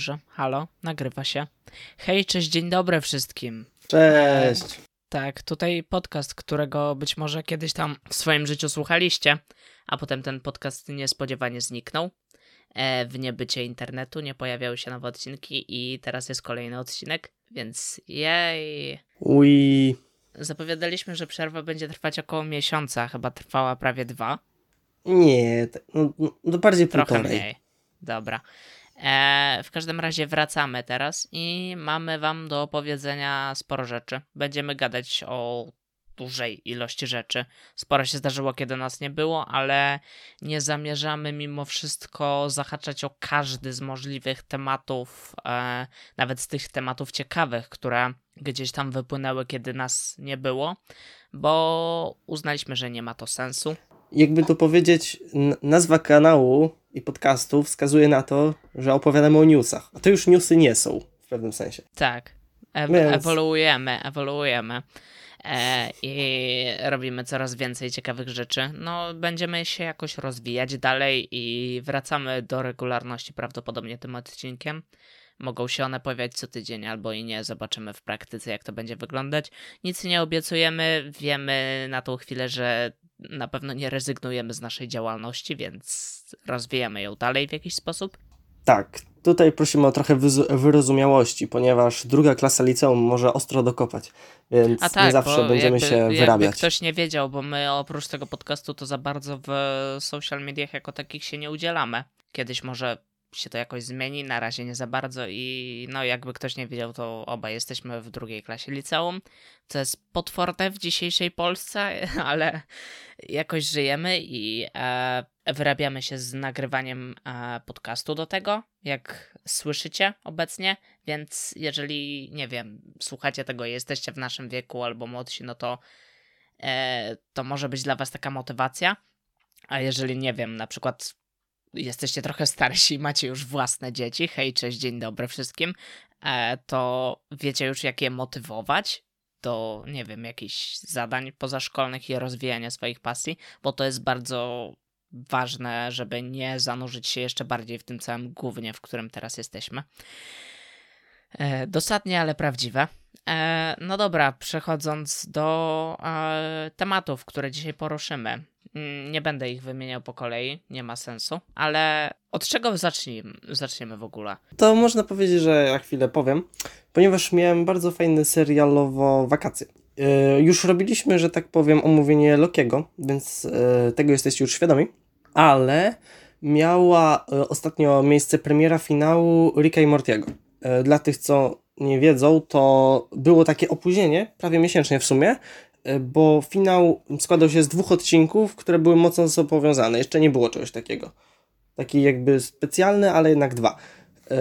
Dobrze. Halo, nagrywa się. Hej, cześć, dzień dobry wszystkim. Cześć. Tak, tutaj podcast, którego być może kiedyś tam w swoim życiu słuchaliście, a potem ten podcast niespodziewanie zniknął e, w niebycie internetu, nie pojawiały się nowe odcinki i teraz jest kolejny odcinek, więc jej. Ui. Zapowiadaliśmy, że przerwa będzie trwać około miesiąca, chyba trwała prawie dwa. Nie, tak, no, no bardziej Trochę półtorej. mniej. Dobra. E, w każdym razie wracamy teraz i mamy wam do opowiedzenia sporo rzeczy. Będziemy gadać o dużej ilości rzeczy. Sporo się zdarzyło, kiedy nas nie było, ale nie zamierzamy mimo wszystko zahaczać o każdy z możliwych tematów, e, nawet z tych tematów ciekawych, które gdzieś tam wypłynęły, kiedy nas nie było, bo uznaliśmy, że nie ma to sensu. Jakby to powiedzieć, nazwa kanału i podcastu wskazuje na to, że opowiadamy o newsach. A to już newsy nie są w pewnym sensie. Tak. E- Więc- Ewoluujemy, ewoluujemy. E, I robimy coraz więcej ciekawych rzeczy. No, będziemy się jakoś rozwijać dalej i wracamy do regularności prawdopodobnie tym odcinkiem. Mogą się one pojawiać co tydzień albo i nie. Zobaczymy w praktyce, jak to będzie wyglądać. Nic nie obiecujemy. Wiemy na tą chwilę, że na pewno nie rezygnujemy z naszej działalności, więc rozwijamy ją dalej w jakiś sposób. Tak, tutaj prosimy o trochę wyrozumiałości, ponieważ druga klasa liceum może ostro dokopać, więc tak, nie zawsze będziemy jakby, się jakby wyrabiać. ktoś nie wiedział, bo my oprócz tego podcastu to za bardzo w social mediach jako takich się nie udzielamy. Kiedyś może się to jakoś zmieni, na razie nie za bardzo i no jakby ktoś nie wiedział, to obaj jesteśmy w drugiej klasie liceum, co jest potworne w dzisiejszej Polsce, ale jakoś żyjemy i e, wyrabiamy się z nagrywaniem e, podcastu do tego, jak słyszycie obecnie, więc jeżeli, nie wiem, słuchacie tego jesteście w naszym wieku albo młodsi, no to e, to może być dla was taka motywacja, a jeżeli, nie wiem, na przykład jesteście trochę starsi macie już własne dzieci, hej, cześć, dzień dobry wszystkim, e, to wiecie już jak je motywować do, nie wiem, jakichś zadań pozaszkolnych i rozwijania swoich pasji, bo to jest bardzo ważne, żeby nie zanurzyć się jeszcze bardziej w tym całym głównie, w którym teraz jesteśmy. E, dosadnie, ale prawdziwe. E, no dobra, przechodząc do e, tematów, które dzisiaj poruszymy. Mm, Nie będę ich wymieniał po kolei, nie ma sensu, ale od czego zacznijmy, zaczniemy w ogóle? To można powiedzieć, że ja chwilę powiem, ponieważ miałem bardzo fajny serialowo wakacje. Yy, już robiliśmy, że tak powiem, omówienie Lokiego, więc tego jesteście już świadomi, ale miała ostatnio miejsce premiera finału Ricka i Mortiego. Dla tych, co nie wiedzą, to było takie opóźnienie, prawie miesięcznie w sumie, yy, bo finał składał się z dwóch odcinków, które były mocno ze sobą powiązane. Jeszcze nie było czegoś takiego. Taki jakby specjalny, ale jednak dwa. Yy,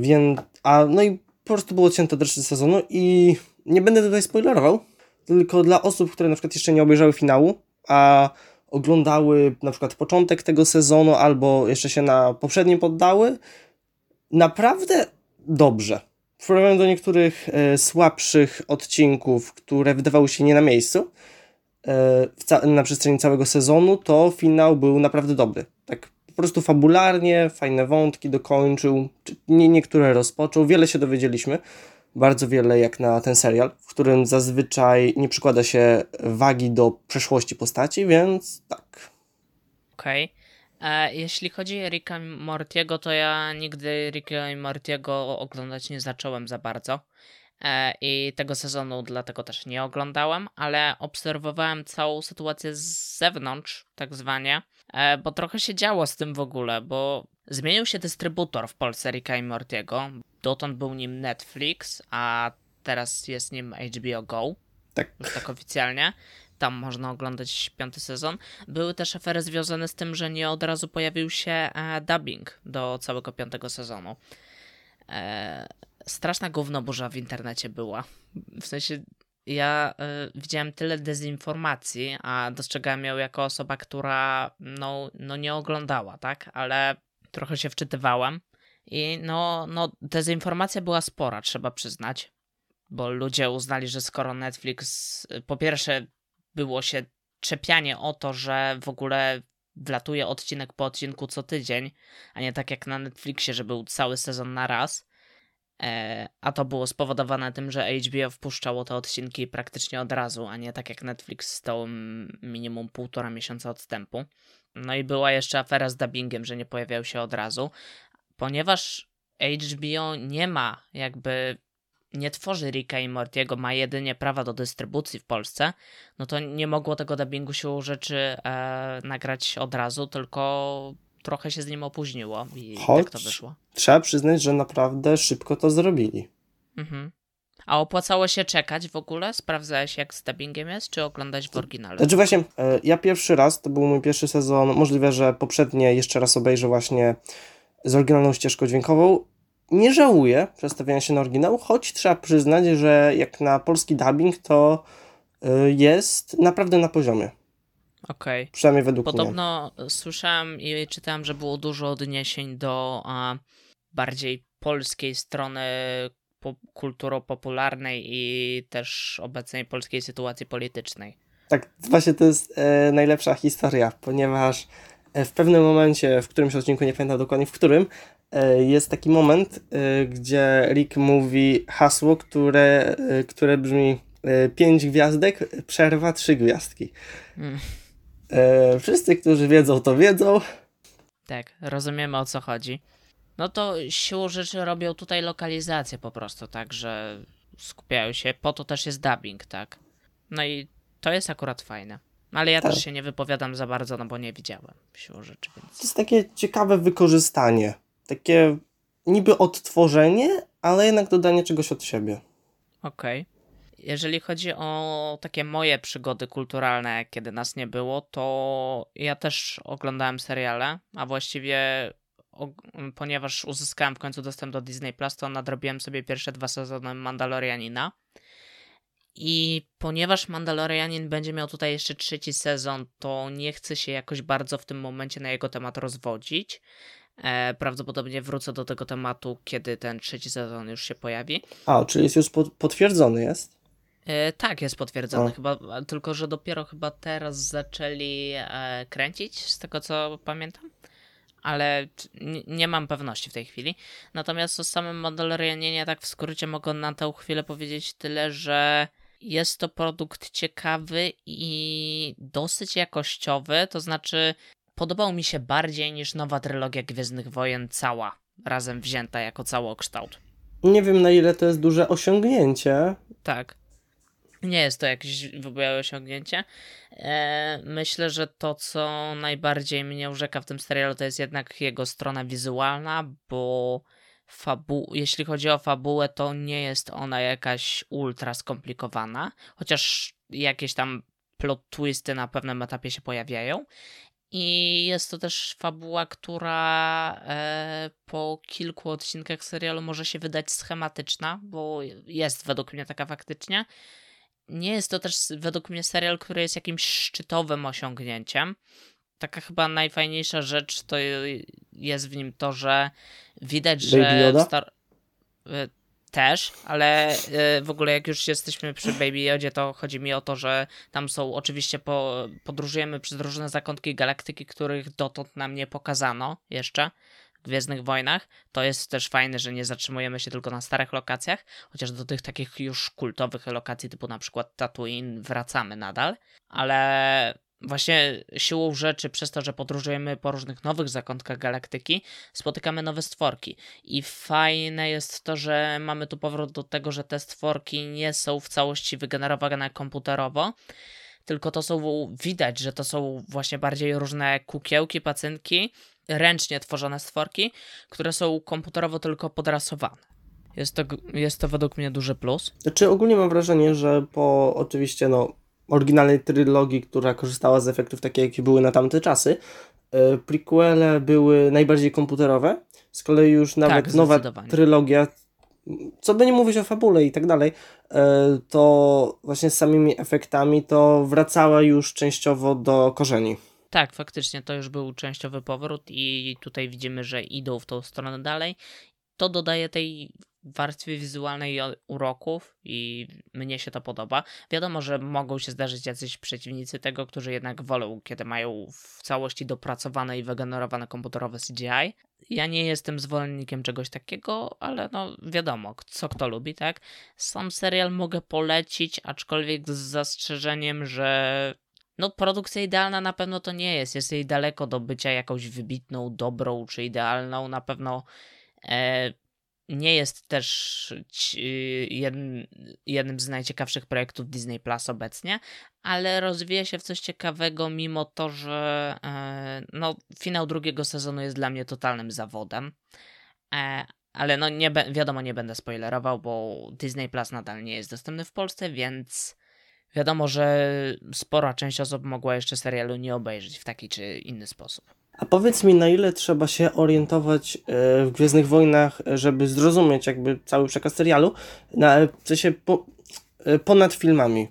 więc, a no i po prostu było odcięte do reszty sezonu i nie będę tutaj spoilerował, tylko dla osób, które na przykład jeszcze nie obejrzały finału, a oglądały na przykład początek tego sezonu albo jeszcze się na poprzednim poddały, naprawdę dobrze. W porównaniu do niektórych e, słabszych odcinków, które wydawały się nie na miejscu, e, na przestrzeni całego sezonu, to finał był naprawdę dobry. Tak po prostu fabularnie, fajne wątki dokończył, czy nie, niektóre rozpoczął, wiele się dowiedzieliśmy, bardzo wiele jak na ten serial, w którym zazwyczaj nie przykłada się wagi do przeszłości postaci, więc tak. Okej. E, Jeśli chodzi o Ricka i Mortiego, to ja nigdy Ricka i Mortiego oglądać nie zacząłem za bardzo. E, I tego sezonu dlatego też nie oglądałem, ale obserwowałem całą sytuację z zewnątrz, tak zwanie, e, bo trochę się działo z tym w ogóle, bo zmienił się dystrybutor w Polsce Ricka i Mortiego. Dotąd był nim Netflix, a teraz jest nim HBO Go Tak. już tak oficjalnie. Tam można oglądać piąty sezon. Były też afery związane z tym, że nie od razu pojawił się e, dubbing do całego piątego sezonu. E, straszna gównoburza w internecie była. W sensie ja e, widziałem tyle dezinformacji, a dostrzegałem ją jako osoba, która no, no nie oglądała, tak? Ale trochę się wczytywałem. I no, no, dezinformacja była spora, trzeba przyznać bo ludzie uznali, że skoro Netflix, po pierwsze, było się czepianie o to, że w ogóle wlatuje odcinek po odcinku co tydzień, a nie tak jak na Netflixie, że był cały sezon na raz. E, a to było spowodowane tym, że HBO wpuszczało te odcinki praktycznie od razu, a nie tak jak Netflix z tą minimum półtora miesiąca odstępu. No i była jeszcze afera z dubbingiem, że nie pojawiał się od razu, ponieważ HBO nie ma jakby nie tworzy Ricka i Mortiego, ma jedynie prawa do dystrybucji w Polsce, no to nie mogło tego dubbingu się rzeczy e, nagrać od razu, tylko trochę się z nim opóźniło i Choć tak to wyszło. Trzeba przyznać, że naprawdę szybko to zrobili. Mhm. A opłacało się czekać w ogóle? Sprawdzałeś jak z dubbingiem jest, czy oglądać w oryginale? Znaczy właśnie, e, ja pierwszy raz, to był mój pierwszy sezon, możliwe, że poprzednie jeszcze raz obejrzę właśnie z oryginalną ścieżką dźwiękową. Nie żałuję przestawiania się na oryginał, choć trzeba przyznać, że jak na polski dubbing to e, jest naprawdę na poziomie. Okej. Przynajmniej według mnie. Podobno słyszałem i czytałem, że było dużo odniesień do a, bardziej polskiej strony po, kulturopopularnej i też obecnej polskiej sytuacji politycznej. Tak, właśnie to jest e, najlepsza historia, ponieważ e, w pewnym momencie, w którymś odcinku, nie pamiętam dokładnie w którym, jest taki moment, e, gdzie Rick mówi hasło, które, e, które brzmi e, pięć gwiazdek, przerwa trzy gwiazdki. Mm. E, wszyscy, którzy wiedzą, to wiedzą. Tak, rozumiemy o co chodzi. No to siłą rzeczy robią tutaj lokalizację po prostu, tak, że skupiają się, po to też jest dubbing, tak. No i to jest akurat fajne. Ale ja Tak. też się nie wypowiadam za bardzo, no bo nie widziałem siłą rzeczy, To więc... jest takie ciekawe wykorzystanie. Takie niby odtworzenie, ale jednak dodanie czegoś od siebie. Okej. Jeżeli chodzi o takie moje przygody kulturalne, kiedy nas nie było, to ja też oglądałem seriale, a właściwie ponieważ uzyskałem w końcu dostęp do Disney Plus, to nadrobiłem sobie pierwsze dwa sezony Mandalorianina. I ponieważ Mandalorianin będzie miał tutaj jeszcze trzeci sezon, to nie chcę się jakoś bardzo w tym momencie na jego temat rozwodzić. E, prawdopodobnie wrócę do tego tematu, kiedy ten trzeci sezon już się pojawi. A, czyli jest już pot- potwierdzony jest? E, tak, jest potwierdzony O. chyba, tylko że dopiero chyba teraz zaczęli e, kręcić, z tego co pamiętam. Ale nie, mam pewności w tej chwili. Natomiast o samym Mandalorianinie tak w skrócie mogę na tę chwilę powiedzieć tyle, że jest to produkt ciekawy i dosyć jakościowy, to znaczy podobał mi się bardziej niż nowa trylogia Gwiezdnych Wojen cała, razem wzięta jako całokształt. Nie wiem na ile to jest duże osiągnięcie. Tak. Nie jest to jakieś w ogóle osiągnięcie. E, myślę, że to, co najbardziej mnie urzeka w tym serialu, to jest jednak jego strona wizualna, bo fabu- jeśli chodzi o fabułę, to nie jest ona jakaś ultra skomplikowana, chociaż jakieś tam plot twisty na pewnym etapie się pojawiają. I jest to też fabuła, która e, po kilku odcinkach serialu może się wydać schematyczna, bo jest według mnie taka faktycznie. Nie jest to też według mnie serial, który jest jakimś szczytowym osiągnięciem. Taka chyba najfajniejsza rzecz to jest w nim to, że widać, Baby że Yoda? Star... też, ale y, w ogóle jak już jesteśmy przy Baby Yodzie, to chodzi mi o to, że tam są oczywiście po, podróżujemy przez różne zakątki galaktyki, których dotąd nam nie pokazano jeszcze w Gwiezdnych Wojnach. To jest też fajne, że nie zatrzymujemy się tylko na starych lokacjach, chociaż do tych takich już kultowych lokacji typu na przykład Tatooine wracamy nadal, ale właśnie siłą rzeczy przez to, że podróżujemy po różnych nowych zakątkach galaktyki, spotykamy nowe stworki. I fajne jest to, że mamy tu powrót do tego, że te stworki nie są w całości wygenerowane komputerowo, tylko to są, widać, że to są właśnie bardziej różne kukiełki, pacynki, ręcznie tworzone stworki, które są komputerowo tylko podrasowane. Jest to, jest to według mnie duży plus. Znaczy ogólnie mam wrażenie, że po oczywiście no, oryginalnej trylogii, która korzystała z efektów takie, jakie były na tamte czasy, e, prequele były najbardziej komputerowe. Z kolei już nawet Tak, nowa trylogia, co by nie mówić o fabule i tak dalej, e, to właśnie z samymi efektami to wracała już częściowo do korzeni. Tak, faktycznie to już był częściowy powrót i tutaj widzimy, że idą w tą stronę dalej. To dodaje tej warstwie wizualnej uroków i mnie się to podoba. Wiadomo, że mogą się zdarzyć jacyś przeciwnicy tego, którzy jednak wolą, kiedy mają w całości dopracowane i wygenerowane komputerowe CGI. Ja nie jestem zwolennikiem czegoś takiego, ale no wiadomo, co kto lubi, tak? Sam serial mogę polecić, aczkolwiek z zastrzeżeniem, że no, produkcja idealna na pewno to nie jest. Jest jej daleko do bycia jakąś wybitną, dobrą czy idealną. Na pewno nie jest też jednym, jednym z najciekawszych projektów Disney Plus obecnie, ale rozwija się w coś ciekawego, mimo to, że e, no, finał drugiego sezonu jest dla mnie totalnym zawodem. E, ale no nie wiadomo, nie będę spoilerował, bo Disney Plus nadal nie jest dostępny w Polsce, więc wiadomo, że spora część osób mogła jeszcze serialu nie obejrzeć w taki czy inny sposób. A powiedz mi, na ile trzeba się orientować e, w Gwiezdnych Wojnach, żeby zrozumieć jakby cały przekaz serialu, na, w sensie po, e, ponad filmami?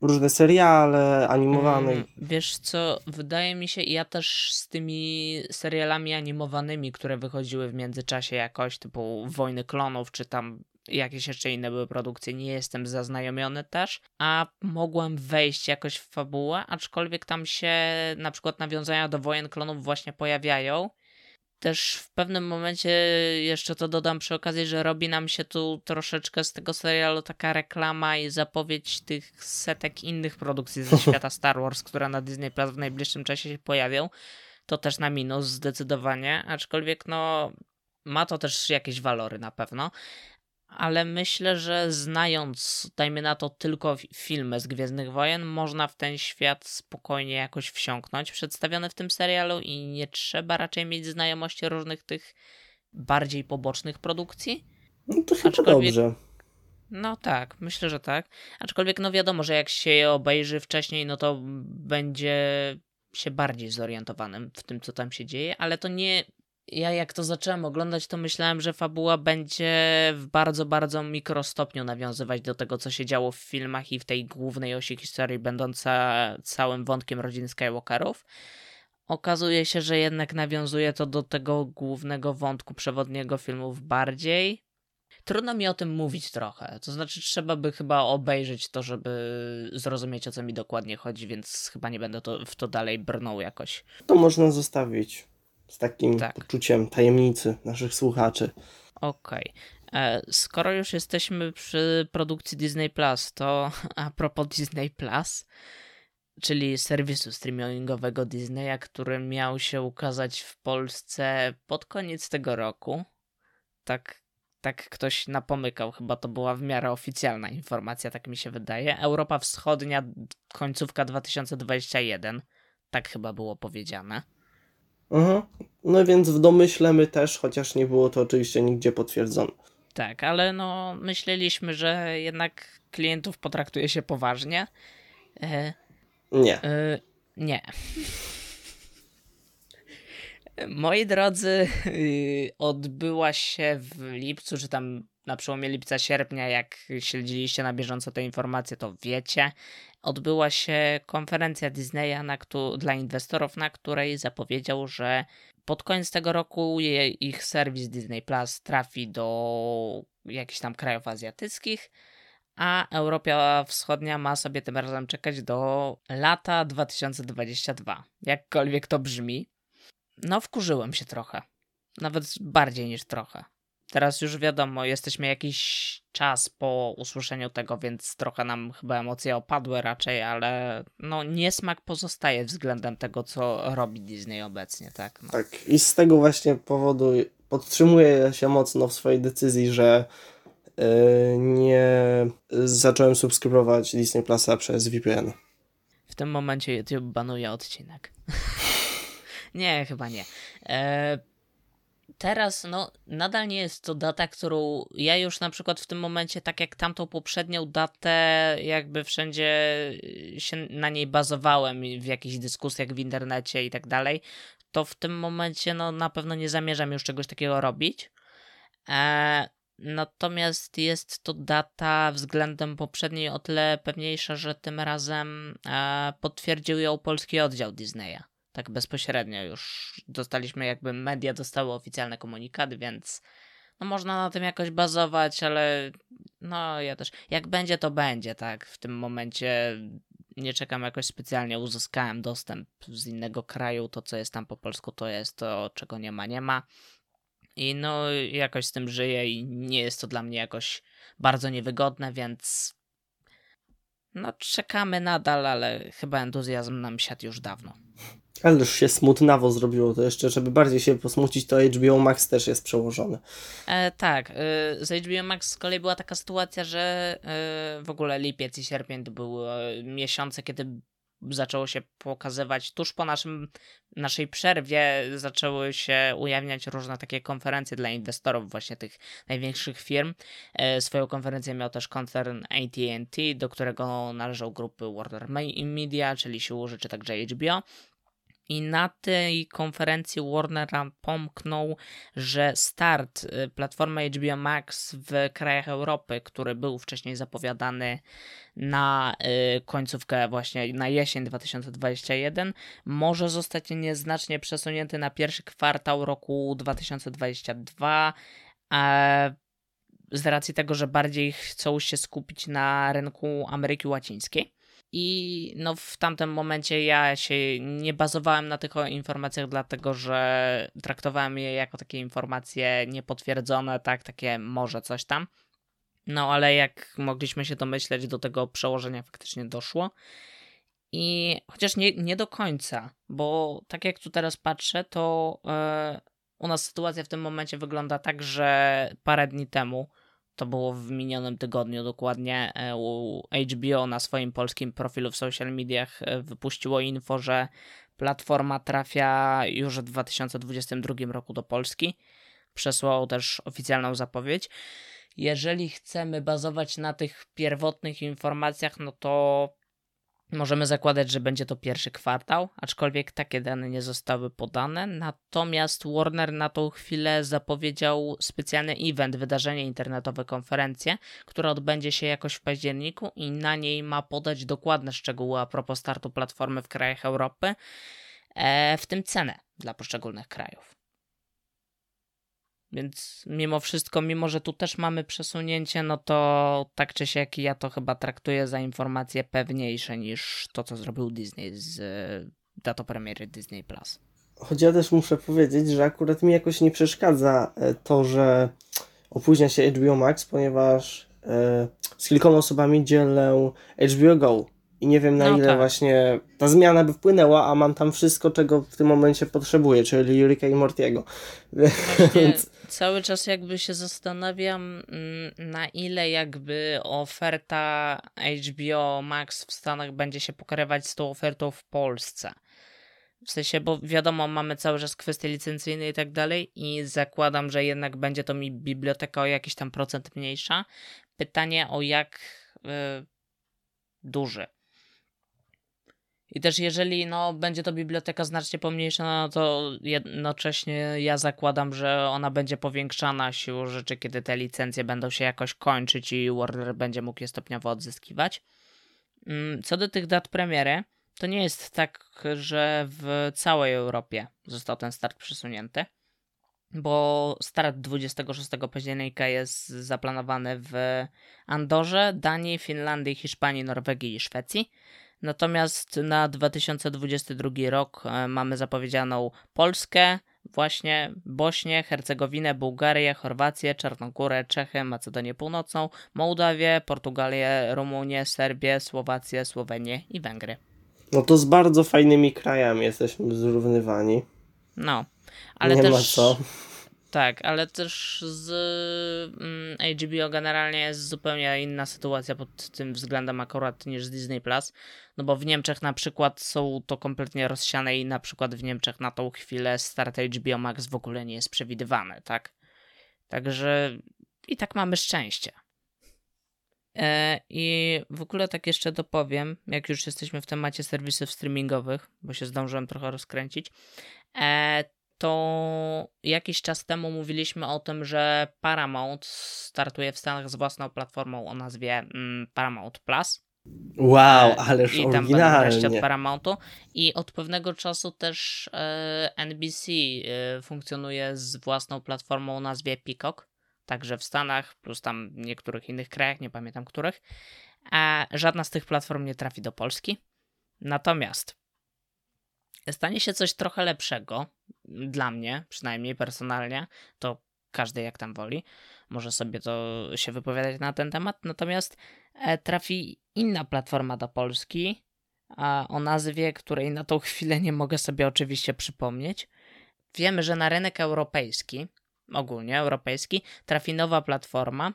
Różne seriale, animowane. Mm, wiesz co, wydaje mi się, ja też z tymi serialami animowanymi, które wychodziły w międzyczasie jakoś, typu Wojny Klonów, czy tam jakieś jeszcze inne były produkcje, nie jestem zaznajomiony też, a mogłem wejść jakoś w fabułę, aczkolwiek tam się na przykład nawiązania do wojen klonów właśnie pojawiają. Też w pewnym momencie jeszcze to dodam przy okazji, że robi nam się tu troszeczkę z tego serialu taka reklama i zapowiedź tych setek innych produkcji ze świata Star Wars, które na Disney Plus w najbliższym czasie się pojawią. To też na minus zdecydowanie, aczkolwiek no ma to też jakieś walory na pewno ale myślę, że znając, dajmy na to, tylko filmy z Gwiezdnych Wojen, można w ten świat spokojnie jakoś wsiąknąć, przedstawiony w tym serialu i nie trzeba raczej mieć znajomości różnych tych bardziej pobocznych produkcji. No to chyba Aczkolwiek... dobrze. No tak, myślę, że tak. Aczkolwiek no wiadomo, że jak się je obejrzy wcześniej, no to będzie się bardziej zorientowanym w tym, co tam się dzieje, ale to nie ja jak to zacząłem oglądać, to myślałem, że fabuła będzie w bardzo, bardzo mikrostopniu nawiązywać do tego, co się działo w filmach i w tej głównej osi historii, będąca całym wątkiem rodzin Skywalkerów. Okazuje się, że jednak nawiązuje to do tego głównego wątku przewodniego filmów bardziej. Trudno mi o tym mówić trochę. To znaczy, trzeba by chyba obejrzeć to, żeby zrozumieć, o co mi dokładnie chodzi, więc chyba nie będę to, w to dalej brnął jakoś. To można zostawić z takim tak. poczuciem tajemnicy naszych słuchaczy. Okej. Okay. E, skoro już jesteśmy przy produkcji Disney Plus, to a propos Disney Plus, czyli serwisu streamingowego Disneya, który miał się ukazać w Polsce pod koniec tego roku. Tak, tak ktoś napomykał, chyba to była w miarę oficjalna informacja, tak mi się wydaje. Europa Wschodnia, końcówka 2021, tak chyba było powiedziane. Mhm. No więc w domyśle my też, chociaż nie było to oczywiście nigdzie potwierdzone. Tak, ale no myśleliśmy, że jednak klientów potraktuje się poważnie. E, nie. E, nie. Moi drodzy, y, odbyła się w lipcu, czy tam na przełomie lipca, sierpnia, jak śledziliście na bieżąco te informacje, to wiecie odbyła się konferencja Disneya na, dla inwestorów, na której zapowiedział, że pod koniec tego roku ich serwis Disney Plus trafi do jakichś tam krajów azjatyckich, a Europa Wschodnia ma sobie tym razem czekać do lata 2022. Jakkolwiek to brzmi. No, wkurzyłem się trochę. Nawet bardziej niż trochę. Teraz już wiadomo, jesteśmy jakiś czas po usłyszeniu tego, więc trochę nam chyba emocje opadły raczej, ale no niesmak pozostaje względem tego, co robi Disney obecnie, tak? No. Tak, i z tego właśnie powodu podtrzymuję się mocno w swojej decyzji, że yy, nie zacząłem subskrybować Disney Plusa przez VPN. W tym momencie YouTube banuje odcinek. nie, chyba nie. E, teraz no nadal nie jest to data, którą ja już na przykład w tym momencie, tak jak tamtą poprzednią datę, jakby wszędzie y, się na niej bazowałem w jakichś dyskusjach w internecie i tak dalej, to w tym momencie no na pewno nie zamierzam już czegoś takiego robić. E, natomiast jest to data względem poprzedniej o tyle pewniejsza, że tym razem e, potwierdził ją polski oddział Disneya tak bezpośrednio już dostaliśmy, jakby media dostały oficjalny komunikat, więc no można na tym jakoś bazować, ale no ja też, jak będzie, to będzie, tak. W tym momencie nie czekam jakoś specjalnie, uzyskałem dostęp z innego kraju, to co jest tam po polsku, to jest to, czego nie ma, nie ma. I no, jakoś z tym żyję i nie jest to dla mnie jakoś bardzo niewygodne, więc no czekamy nadal, ale chyba entuzjazm nam siadł już dawno. Ale już się smutnawo zrobiło to jeszcze, żeby bardziej się posmucić, to HBO Max też jest przełożone. E, tak, e, z HBO Max z kolei była taka sytuacja, że e, w ogóle lipiec i sierpień to były e, miesiące, kiedy zaczęło się pokazywać tuż po naszym, naszej przerwie zaczęły się ujawniać różne takie konferencje dla inwestorów właśnie tych największych firm. Swoją konferencję miał też koncern AT&T, do którego należał grupy Warner Media, czyli siłą rzeczy także HBO. I na tej konferencji Warner pomknął, że start y, platformy HBO Max w krajach Europy, który był wcześniej zapowiadany na y, końcówkę właśnie na jesień 2021, może zostać nieznacznie przesunięty na pierwszy kwartał roku 2022. Z racji tego, że bardziej chcą się skupić na rynku Ameryki Łacińskiej. I no w tamtym momencie ja się nie bazowałem na tych informacjach, dlatego że traktowałem je jako takie informacje niepotwierdzone, tak, takie może coś tam. No ale jak mogliśmy się domyśleć, do tego przełożenia faktycznie doszło. I chociaż nie, nie do końca, bo tak jak tu teraz patrzę, to yy, u nas sytuacja w tym momencie wygląda tak, że parę dni temu to było w minionym tygodniu dokładnie, e, HBO na swoim polskim profilu w social mediach e, wypuściło info, że platforma trafia już w 2022 roku do Polski. Przesłał też oficjalną zapowiedź. Jeżeli chcemy bazować na tych pierwotnych informacjach, no to Możemy zakładać, że będzie to pierwszy kwartał, aczkolwiek takie dane nie zostały podane. Natomiast Warner na tą chwilę zapowiedział specjalny event, wydarzenie internetowe, konferencję, która odbędzie się jakoś w październiku i na niej ma podać dokładne szczegóły a propos startu platformy w krajach Europy, e, w tym cenę dla poszczególnych krajów. Więc mimo wszystko, mimo że tu też mamy przesunięcie, no to tak czy siak ja to chyba traktuję za informacje pewniejsze niż to, co zrobił Disney z e, dato premiery Disney Plus. Choć ja też muszę powiedzieć, że akurat mi jakoś nie przeszkadza e, to, że opóźnia się HBO Max, ponieważ e, z kilkoma osobami dzielę HBO Go i nie wiem na no ile tak. właśnie ta zmiana by wpłynęła, a mam tam wszystko, czego w tym momencie potrzebuję, czyli Ricka i Mortiego. Więc... Cały czas jakby się zastanawiam, mm, na ile jakby oferta HBO Max w Stanach będzie się pokrywać z tą ofertą w Polsce. W sensie, bo wiadomo, mamy cały czas kwestie licencyjne i tak dalej i zakładam, że jednak będzie to mi biblioteka o jakiś tam procent mniejsza. Pytanie o jak y, duży. I też jeżeli no, będzie to biblioteka znacznie pomniejszona, no to jednocześnie ja zakładam, że ona będzie powiększana siłą rzeczy, kiedy te licencje będą się jakoś kończyć i Warner będzie mógł je stopniowo odzyskiwać. Mm, co do tych dat premiery, to nie jest tak, że w całej Europie został ten start przesunięty, bo start 26 października jest zaplanowany w Andorze, Danii, Finlandii, Hiszpanii, Norwegii i Szwecji. Natomiast na 2022 rok e, mamy zapowiedzianą Polskę, właśnie Bośnię, Hercegowinę, Bułgarię, Chorwację, Czarnogórę, Czechy, Macedonię Północną, Mołdawię, Portugalię, Rumunię, Serbię, Słowację, Słowenię i Węgry. No to z bardzo fajnymi krajami jesteśmy zrównywani. No, ale Nie też... ma co. Tak, ale też z mm, HBO generalnie jest zupełnie inna sytuacja pod tym względem akurat niż z Disney Plus. No bo w Niemczech na przykład są to kompletnie rozsiane i na przykład w Niemczech na tą chwilę start HBO Max w ogóle nie jest przewidywany, tak? Także i tak mamy szczęście. E, I w ogóle tak jeszcze dopowiem, jak już jesteśmy w temacie serwisów streamingowych, bo się zdążyłem trochę rozkręcić. To jakiś czas temu mówiliśmy o tym, że Paramount startuje w Stanach z własną platformą o nazwie mm, Paramount Plus. Wow, e, ależ I tam oryginalnie. od Paramountu. I od pewnego czasu też e, NBC e, funkcjonuje z własną platformą o nazwie Peacock. także w Stanach, plus tam w niektórych innych krajach, nie pamiętam których. A żadna z tych platform nie trafi do Polski. Natomiast stanie się coś trochę lepszego, dla mnie przynajmniej personalnie, to każdy jak tam woli, może sobie to się wypowiadać na ten temat. Natomiast e, trafi inna platforma do Polski o nazwie, której na tą chwilę nie mogę sobie oczywiście przypomnieć. Wiemy, że na rynek europejski, ogólnie europejski, trafi nowa platforma.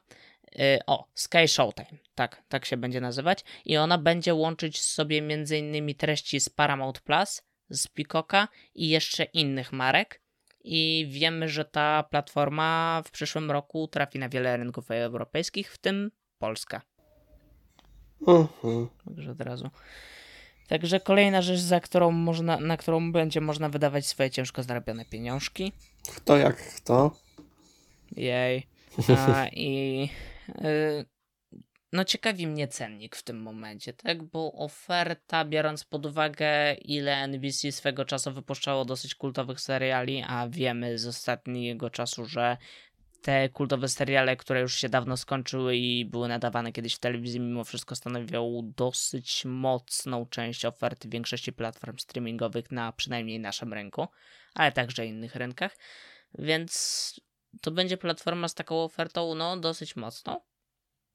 Y, o, Sky Showtime, tak, tak się będzie nazywać, i ona będzie łączyć sobie m.in. treści z Paramount Plus, z Peacocka i jeszcze innych marek i wiemy, że ta platforma w przyszłym roku trafi na wiele rynków europejskich, w tym Polska. Mhm. Także od razu. Także kolejna rzecz, za którą można, na którą będzie można wydawać swoje ciężko zarobione pieniążki. Kto jak kto? Jej. A, I y, no ciekawi mnie cennik w tym momencie, tak? Bo oferta, biorąc pod uwagę, ile NBC swego czasu wypuszczało dosyć kultowych seriali, a wiemy z ostatniego czasu, że te kultowe seriale, które już się dawno skończyły i były nadawane kiedyś w telewizji, mimo wszystko stanowią dosyć mocną część oferty większości platform streamingowych na przynajmniej naszym rynku, ale także innych rynkach. Więc to będzie platforma z taką ofertą, no, dosyć mocną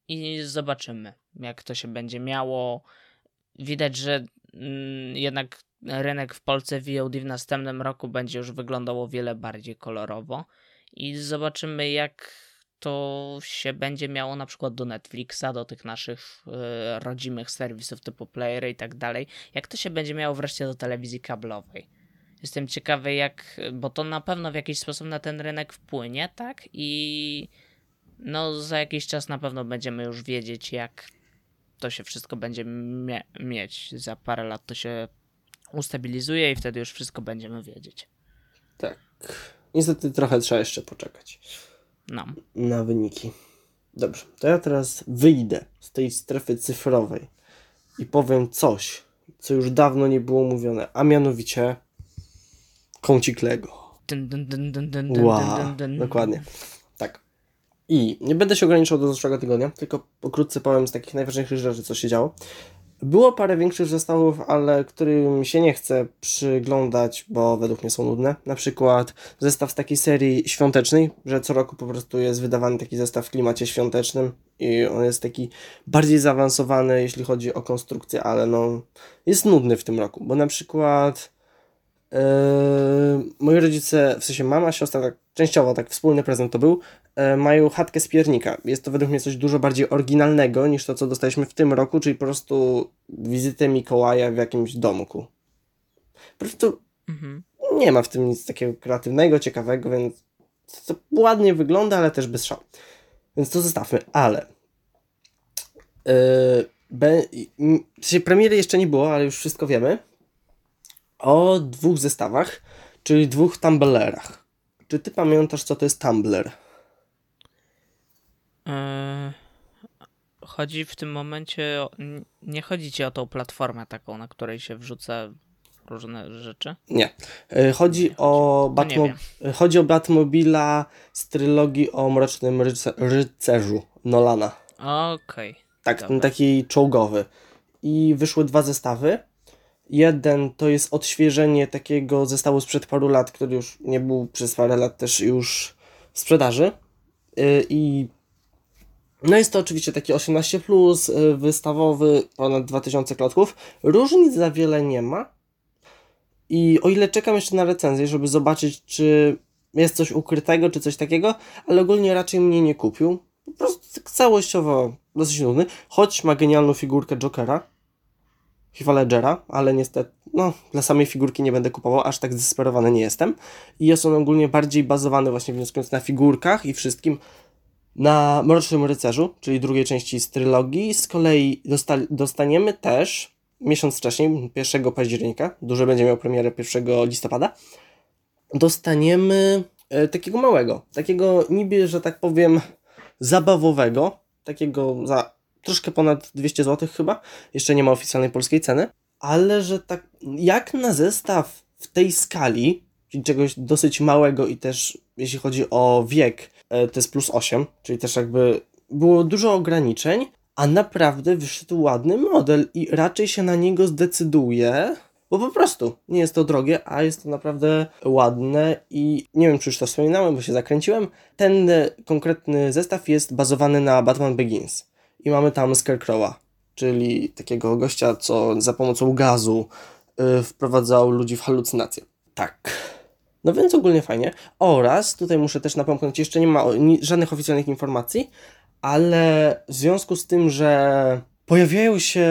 i zobaczymy, jak to się będzie miało. Widać, że mm, jednak rynek w Polsce VOD w następnym roku będzie już wyglądał o wiele bardziej kolorowo i zobaczymy, jak to się będzie miało na przykład do Netflixa, do tych naszych y, rodzimych serwisów typu playery i tak dalej, jak to się będzie miało wreszcie do telewizji kablowej. Jestem ciekawy, jak, bo to na pewno w jakiś sposób na ten rynek wpłynie, tak? I no za jakiś czas na pewno będziemy już wiedzieć, jak to się wszystko będzie mie mieć. Za parę lat to się ustabilizuje i wtedy już wszystko będziemy wiedzieć. Tak. Niestety trochę trzeba jeszcze poczekać. No. Na wyniki. Dobrze, to ja teraz wyjdę z tej strefy cyfrowej i powiem coś, co już dawno nie było mówione, a mianowicie kącik Lego. Dun, dun, dun, dun, dun, dun, Wow, dun, dun. dokładnie. I nie będę się ograniczał do zeszłego tygodnia, tylko pokrótce powiem z takich najważniejszych rzeczy, co się działo. Było parę większych zestawów, ale którym się nie chce przyglądać, bo według mnie są nudne. Na przykład zestaw z takiej serii świątecznej, że co roku po prostu jest wydawany taki zestaw w klimacie świątecznym i on jest taki bardziej zaawansowany, jeśli chodzi o konstrukcję, ale no jest nudny w tym roku, bo na przykład Yy, moi rodzice, w sensie mama, siostra, tak częściowo tak wspólny prezent to był, yy, mają chatkę z piernika. Jest to według mnie coś dużo bardziej oryginalnego niż to, co dostaliśmy w tym roku, czyli po prostu wizytę Mikołaja w jakimś domku. Po prostu Mhm. nie ma w tym nic takiego kreatywnego, ciekawego, więc to ładnie wygląda, ale też bez szału. Więc to zostawmy, ale yy, be, w sensie premiery jeszcze nie było, ale już wszystko wiemy o dwóch zestawach, czyli dwóch tumblerach. Czy ty pamiętasz, co to jest tumbler? Eee, chodzi w tym momencie, o, nie chodzi ci o tą platformę taką, na której się wrzuca różne rzeczy? Nie. Y, Chodzi Nie o To nie Batmo- y, Chodzi o Batmobila z trylogii o Mrocznym ryce- Rycerzu Nolana. Okej. Tak, Dobra. taki czołgowy. I wyszły dwa zestawy. Jeden to jest odświeżenie takiego zestawu sprzed paru lat, który już nie był przez parę lat też już w sprzedaży. Yy, I no jest to oczywiście taki 18, plus, yy, wystawowy, ponad 2000 klocków. Różnic za wiele nie ma. I o ile czekam jeszcze na recenzję, żeby zobaczyć, czy jest coś ukrytego, czy coś takiego, ale ogólnie raczej mnie nie kupił. Po prostu całościowo dosyć nudny, choć ma genialną figurkę Jokera, Heath'a Ledgera, ale niestety, no, dla samej figurki nie będę kupował, aż tak zdesperowany nie jestem. I jest on ogólnie bardziej bazowany właśnie wnioskując na figurkach i wszystkim na Mrocznym Rycerzu, czyli drugiej części z trylogii. Z kolei dosta- dostaniemy też miesiąc wcześniej, 1 października, duży będzie miał premierę 1 listopada, dostaniemy e, takiego małego, takiego niby, że tak powiem, zabawowego, takiego za troszkę ponad 200 zł chyba, jeszcze nie ma oficjalnej polskiej ceny, ale że tak jak na zestaw w tej skali, czyli czegoś dosyć małego i też jeśli chodzi o wiek, e, to jest plus 8, czyli też jakby było dużo ograniczeń, a naprawdę wyszedł ładny model i raczej się na niego zdecyduję, bo po prostu nie jest to drogie, a jest to naprawdę ładne i nie wiem, czy już to wspominałem, bo się zakręciłem. Ten konkretny zestaw jest bazowany na Batman Begins i mamy tam Scarecrowa, czyli takiego gościa, co za pomocą gazu y, wprowadzał ludzi w halucynacje. Tak. No więc ogólnie fajnie. Oraz tutaj muszę też napomknąć, jeszcze nie ma żadnych oficjalnych informacji, ale w związku z tym, że pojawiają się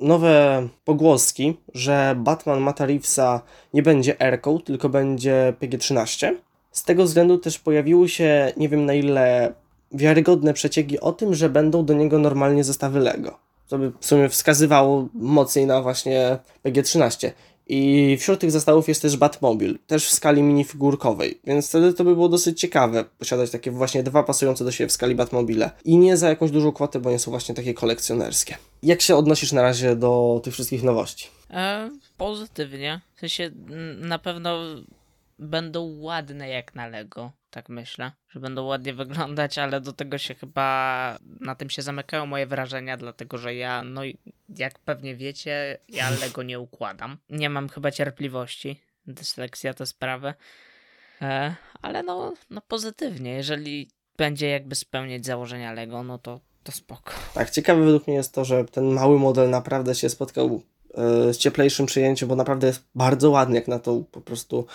nowe pogłoski, że Batman Mata Reevesa nie będzie Erką, tylko będzie PG-13. Z tego względu też pojawiły się, nie wiem na ile wiarygodne przecieki o tym, że będą do niego normalnie zestawy Lego. Co by w sumie wskazywało mocniej na właśnie PG-13. I wśród tych zestawów jest też Batmobil, też w skali minifigurkowej, więc wtedy to by było dosyć ciekawe posiadać takie właśnie dwa pasujące do siebie w skali Batmobile. I nie za jakąś dużą kwotę, bo nie są właśnie takie kolekcjonerskie. Jak się odnosisz na razie do tych wszystkich nowości? E, pozytywnie. W sensie na pewno będą ładne jak na Lego, tak myślę, że będą ładnie wyglądać, ale do tego się chyba na tym się zamykają moje wrażenia, dlatego że ja, no jak pewnie wiecie, ja Lego nie układam. Nie mam chyba cierpliwości. Dysleksja to sprawy. E, ale no, no pozytywnie, jeżeli będzie jakby spełniać założenia Lego, no to, to spoko. Tak, ciekawe według mnie jest to, że ten mały model naprawdę się spotkał e, z cieplejszym przyjęciem, bo naprawdę jest bardzo ładny jak na tą po prostu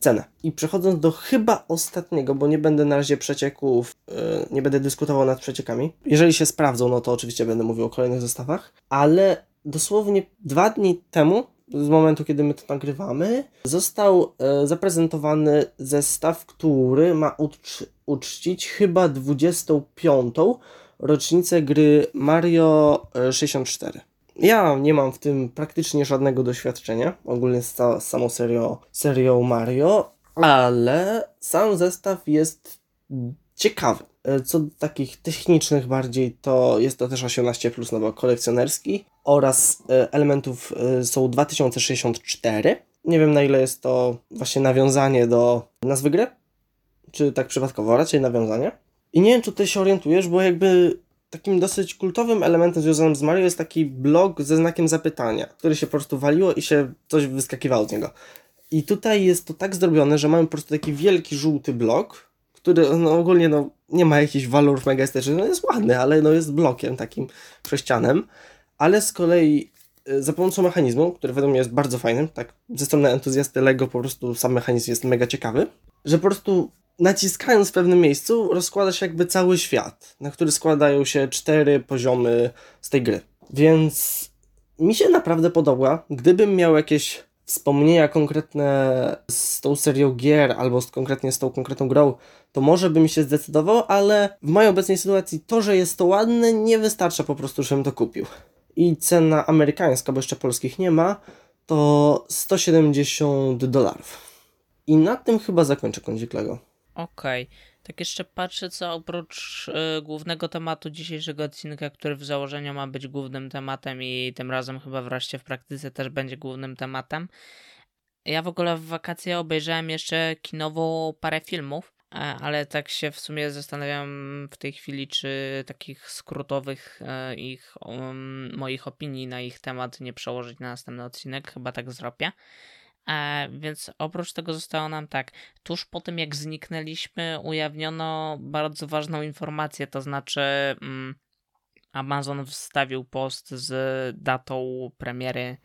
cenę. I przechodząc do chyba ostatniego, bo nie będę na razie przecieków, e, nie będę dyskutował nad przeciekami. Jeżeli się sprawdzą, no to oczywiście będę mówił o kolejnych zestawach, ale dosłownie dwa dni temu, z momentu kiedy my to nagrywamy, został e, zaprezentowany zestaw, który ma ucz- uczcić chyba 25 rocznicę gry Mario e, 64. Ja nie mam w tym praktycznie żadnego doświadczenia, ogólnie z, z samą serią, serią Mario, ale sam zestaw jest ciekawy. E, Co do takich technicznych bardziej, to jest to też 18, no bo kolekcjonerski oraz e, elementów e, są 2064. Nie wiem na ile jest to właśnie nawiązanie do nazwy gry, czy tak przypadkowo, raczej nawiązanie. I nie wiem, czy ty się orientujesz, bo jakby takim dosyć kultowym elementem związanym z Mario jest taki blok ze znakiem zapytania, który się po prostu waliło i się coś wyskakiwało z niego. I tutaj jest to tak zrobione, że mamy po prostu taki wielki żółty blok, który no, ogólnie no, nie ma jakichś walorów mega estetycznych, no jest ładny, ale no, jest blokiem takim sześcianem, ale z kolei y, za pomocą mechanizmu, który według mnie jest bardzo fajny, tak ze strony entuzjasty Lego po prostu sam mechanizm jest mega ciekawy, że po prostu naciskając w pewnym miejscu rozkłada się jakby cały świat, na który składają się cztery poziomy z tej gry. Więc mi się naprawdę podoba. Gdybym miał jakieś wspomnienia konkretne z tą serią gier albo z, konkretnie z tą konkretną grą, to może bym się zdecydował, ale w mojej obecnej sytuacji to, że jest to ładne, nie wystarcza po prostu, żebym to kupił. I cena amerykańska, bo jeszcze polskich nie ma, to 170 dolarów. I na tym chyba zakończę kącik Okej. Tak jeszcze patrzę, co oprócz y, głównego tematu dzisiejszego odcinka, który w założeniu ma być głównym tematem i tym razem chyba wreszcie w praktyce też będzie głównym tematem. Ja w ogóle w wakacje obejrzałem jeszcze kinowo parę filmów, e, ale tak się w sumie zastanawiam w tej chwili, czy takich skrótowych e, ich um, moich opinii na ich temat nie przełożyć na następny odcinek. Chyba tak zrobię. E, więc oprócz tego zostało nam tak, tuż po tym jak zniknęliśmy, ujawniono bardzo ważną informację, to znaczy mm, Amazon wstawił post z datą premiery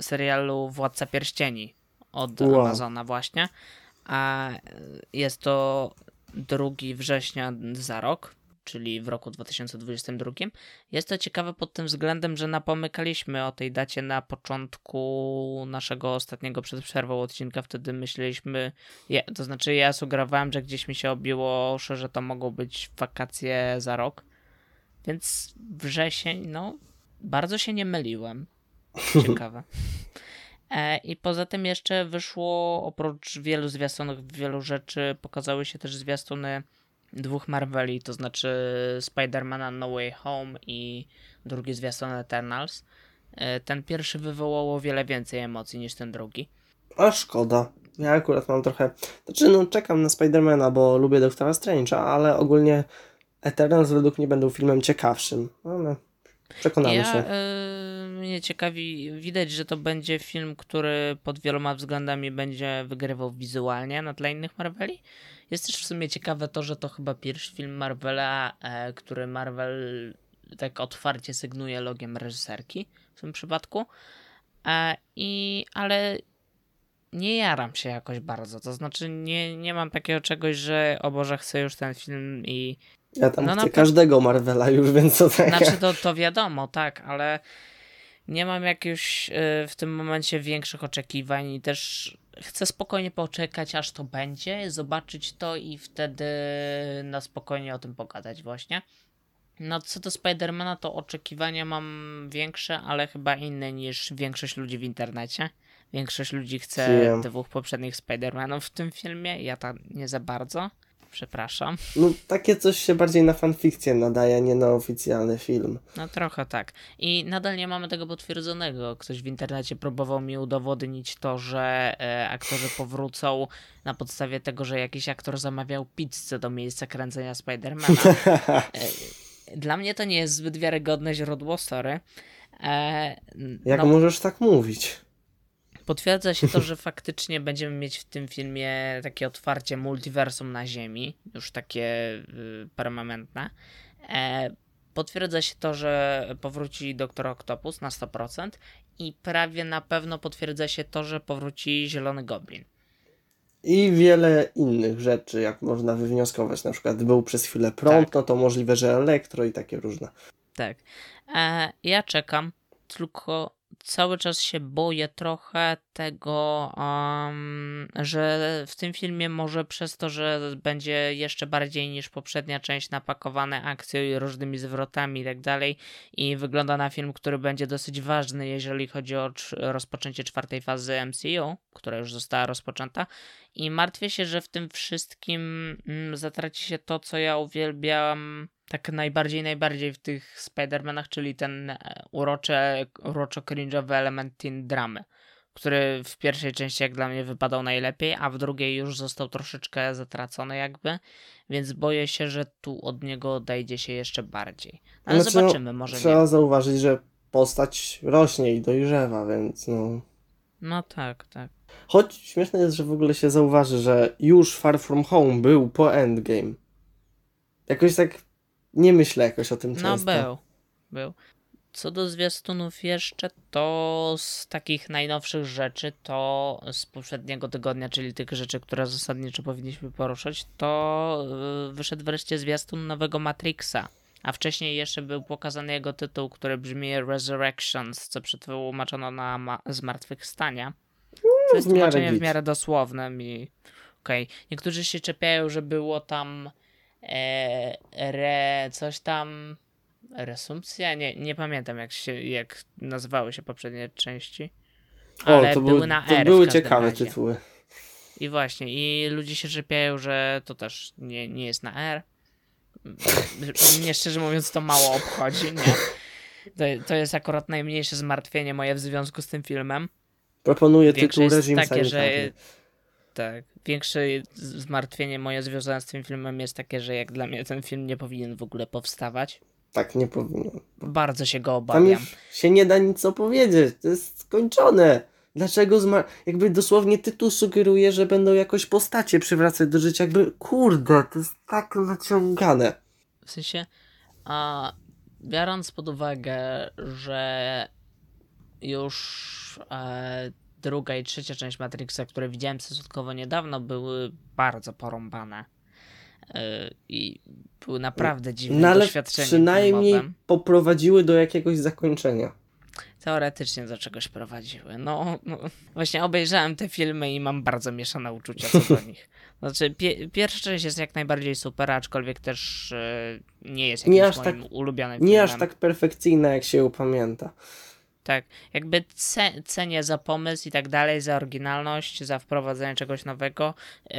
serialu Władca Pierścieni od Wow. Amazona właśnie. A e, jest to 2 września za rok, czyli w roku 2022. Jest to ciekawe pod tym względem, że napomykaliśmy o tej dacie na początku naszego ostatniego przed przerwą odcinka. Wtedy myśleliśmy, ja, to znaczy ja sugerowałem, że gdzieś mi się obiło że to mogą być wakacje za rok. Więc wrzesień, no, bardzo się nie myliłem. Ciekawe. E, I poza tym jeszcze wyszło, oprócz wielu zwiastunów, wielu rzeczy, pokazały się też zwiastuny dwóch Marveli, to znaczy Spidermana No Way Home i drugi zwiastun Eternals. E, Ten pierwszy wywołał o wiele więcej emocji niż ten drugi. A szkoda. Ja akurat mam trochę. Znaczy, no, czekam na Spidermana, bo lubię Doktora Strange'a, ale ogólnie Eternals według mnie będą filmem ciekawszym. Ale przekonamy ja, się. y, mnie ciekawi, widać, że to będzie film, który pod wieloma względami będzie wygrywał wizualnie na tle innych Marveli. Jest też w sumie ciekawe to, że to chyba pierwszy film Marvela, e, który Marvel tak otwarcie sygnuje logiem reżyserki w tym przypadku. E, i, ale nie jaram się jakoś bardzo. To znaczy, nie, nie mam takiego czegoś, że o Boże, chcę już ten film i. Ja tam no na chcę pe- każdego Marvela już, więc to tak. Znaczy, to, to wiadomo, tak, ale nie mam jakichś y, w tym momencie większych oczekiwań i też chcę spokojnie poczekać, aż to będzie, zobaczyć to i wtedy na spokojnie o tym pogadać, właśnie. No, co do Spidermana, to oczekiwania mam większe, ale chyba inne niż większość ludzi w internecie. Większość ludzi chce Wiem. dwóch poprzednich Spidermanów w tym filmie, ja tam nie za bardzo. Przepraszam. No, takie coś się bardziej na fanfikcję nadaje, nie na oficjalny film. No trochę tak. I nadal nie mamy tego potwierdzonego. Ktoś w internecie próbował mi udowodnić to, że e, aktorzy powrócą na podstawie tego, że jakiś aktor zamawiał pizzę do miejsca kręcenia Spidermana. E, dla mnie to nie jest zbyt wiarygodne źródło, sorry. E, Jak no, możesz tak mówić? Potwierdza się to, że faktycznie będziemy mieć w tym filmie takie otwarcie multiversum na Ziemi, już takie y, permanentne. E, potwierdza się to, że powróci Doktor Octopus na 100% i prawie na pewno potwierdza się to, że powróci Zielony Goblin. I wiele innych rzeczy, jak można wywnioskować. Na przykład był przez chwilę prąd, Tak. no to możliwe, że elektro i takie różne. Tak. E, ja czekam, tylko cały czas się boję trochę tego, um, że w tym filmie może przez to, że będzie jeszcze bardziej niż poprzednia część napakowane akcją i różnymi zwrotami i tak dalej i wygląda na film, który będzie dosyć ważny, jeżeli chodzi o cz- rozpoczęcie czwartej fazy MCU, która już została rozpoczęta. I martwię się, że w tym wszystkim mm, zatraci się to, co ja uwielbiam tak najbardziej, najbardziej w tych Spider-Manach, czyli ten e, urocze, uroczo cringe'owy element teen dramy, który w pierwszej części jak dla mnie wypadał najlepiej, a w drugiej już został troszeczkę zatracony jakby, więc boję się, że tu od niego odejdzie się jeszcze bardziej. Ale Znaczy, no, zobaczymy, może Trzeba nie. zauważyć, że postać rośnie i dojrzewa, więc no. No tak, tak. Choć śmieszne jest, że w ogóle się zauważy, że już Far From Home był po Endgame. Jakoś tak nie myślę jakoś o tym No często. był, był. Co do zwiastunów jeszcze, to z takich najnowszych rzeczy, to z poprzedniego tygodnia, czyli tych rzeczy, które zasadniczo powinniśmy poruszać, to yy, wyszedł wreszcie zwiastun nowego Matrixa. A wcześniej jeszcze był pokazany jego tytuł, który brzmi Resurrections, co przetłumaczono na ma- Zmartwychwstania. To jest w miarę tłumaczenie w miarę dosłowne i okej. Niektórzy się czepiają, że było tam e, re, coś tam resumpcja? Nie, nie pamiętam jak się, jak nazywały się poprzednie części. Ale o, to, były był, na to R w były ciekawe razie. tytuły. I właśnie, i ludzie się czepiają, że to też nie, nie jest na R. Mnie szczerze mówiąc to mało obchodzi, nie? To, to jest akurat najmniejsze zmartwienie moje w związku z tym filmem. Proponuję Większe tytuł Reżim takie, że Sanitarny. Tak, większe zmartwienie moje związane z tym filmem jest takie, że jak dla mnie ten film nie powinien w ogóle powstawać. Tak, nie powinien. Bardzo się go Tam obawiam. już się nie da nic opowiedzieć. To jest skończone. Dlaczego zma... Jakby dosłownie tytuł sugeruje, że będą jakoś postacie przywracać do życia. Jakby, kurde, to jest tak naciągane. W sensie, a biorąc pod uwagę, że już e, druga i trzecia część Matrixa, które widziałem stosunkowo niedawno, były bardzo porąbane. E, I były naprawdę dziwne No ale doświadczeniem przynajmniej filmowym. poprowadziły do jakiegoś zakończenia. Teoretycznie do czegoś prowadziły. No, no, właśnie obejrzałem te filmy i mam bardzo mieszane uczucia co do nich. Znaczy, pie, pierwsza część jest jak najbardziej super, aczkolwiek też e, nie jest jakimś Nie aż moim tak- ulubionym Nie filmem. aż tak perfekcyjna, jak się ją pamięta. Tak, jakby ce, cenię za pomysł i tak dalej, za oryginalność, za wprowadzenie czegoś nowego. Yy,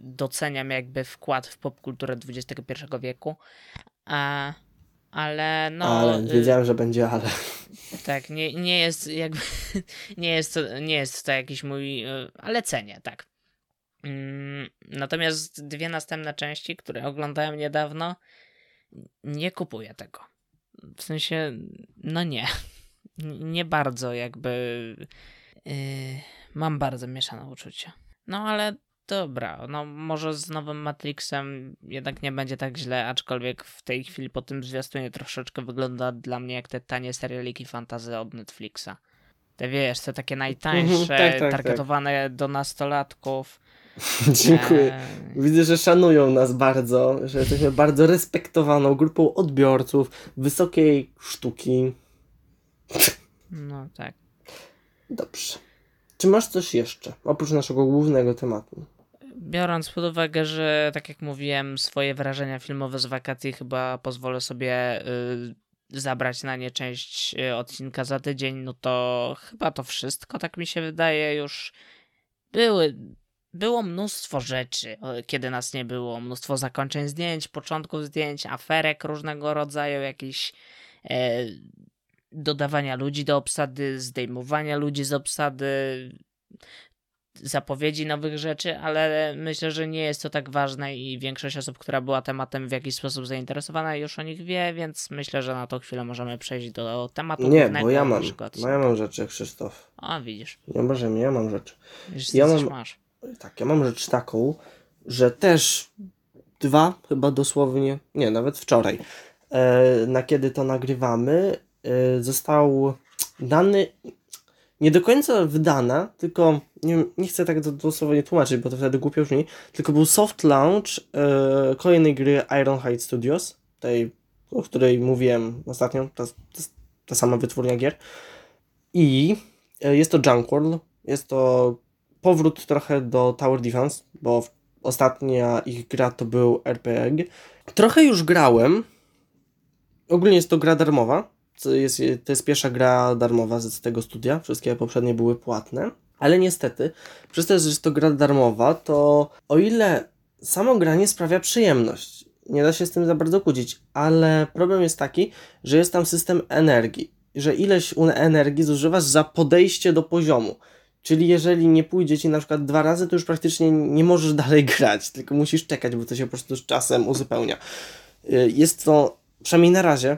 doceniam jakby wkład w popkulturę XXI wieku. A, ale no. ale yy, wiedziałem, że będzie ale. tak, nie, nie jest jakby. Nie jest, to, nie jest to jakiś mój. Yy, ale cenię, tak. Mm, natomiast dwie następne części, które oglądałem niedawno, nie kupuję tego. W sensie, no nie. Nie bardzo, jakby. Yy, mam bardzo mieszane uczucia. No ale dobra, no może z nowym Matrixem jednak nie będzie tak źle, aczkolwiek w tej chwili po tym zwiastunie troszeczkę wygląda dla mnie jak te tanie serialiki fantazy od Netflixa. Te wiesz, te takie najtańsze, Mhm, tak, tak, targetowane do nastolatków. Dziękuję. Eee, Widzę, że szanują nas bardzo, że jesteśmy bardzo respektowaną grupą odbiorców wysokiej sztuki. No tak. Dobrze. Czy masz coś jeszcze, oprócz naszego głównego tematu? Biorąc pod uwagę, że tak jak mówiłem, swoje wrażenia filmowe z wakacji chyba pozwolę sobie y, zabrać na nie część y, odcinka za tydzień, no to chyba to wszystko, tak mi się wydaje, już były. Było mnóstwo rzeczy, kiedy nas nie było. Mnóstwo zakończeń zdjęć, początków zdjęć, aferek różnego rodzaju, jakichś e, dodawania ludzi do obsady, zdejmowania ludzi z obsady, zapowiedzi nowych rzeczy, ale myślę, że nie jest to tak ważne i większość osób, która była tematem w jakiś sposób zainteresowana, już o nich wie, więc myślę, że na tą chwilę możemy przejść do tematu Nie, bo ja mam, bo odcinka. ja mam rzeczy, Krzysztof. O, widzisz. Nie obrażaj mnie, ja mam rzeczy. Widzisz, Ja mam- masz. Tak, ja mam rzecz taką, że też dwa, chyba dosłownie, nie, nawet wczoraj, e, na kiedy to nagrywamy, został dany, nie do końca wydana, tylko nie, nie chcę tak do- dosłownie tłumaczyć, bo to wtedy głupio brzmi, tylko był soft launch e, kolejnej gry Ironhide Studios, tej, o której mówiłem ostatnio, ta, ta, ta sama wytwórnia gier. I e, jest to Junk World, jest to powrót trochę do Tower Defense, bo ostatnia ich gra to był RPG. Trochę już grałem. Ogólnie jest to gra darmowa. Co jest, to jest pierwsza gra darmowa z tego studia. Wszystkie poprzednie były płatne. Ale niestety, przez to, że jest to gra darmowa, to o ile samo granie sprawia przyjemność, nie da się z tym za bardzo kłócić, ale problem jest taki, że jest tam system energii, że ileś energii zużywasz za podejście do poziomu. Czyli jeżeli nie pójdzie ci na przykład dwa razy, to już praktycznie nie możesz dalej grać, tylko musisz czekać, bo to się po prostu z czasem uzupełnia. Y, Jest to, przynajmniej na razie,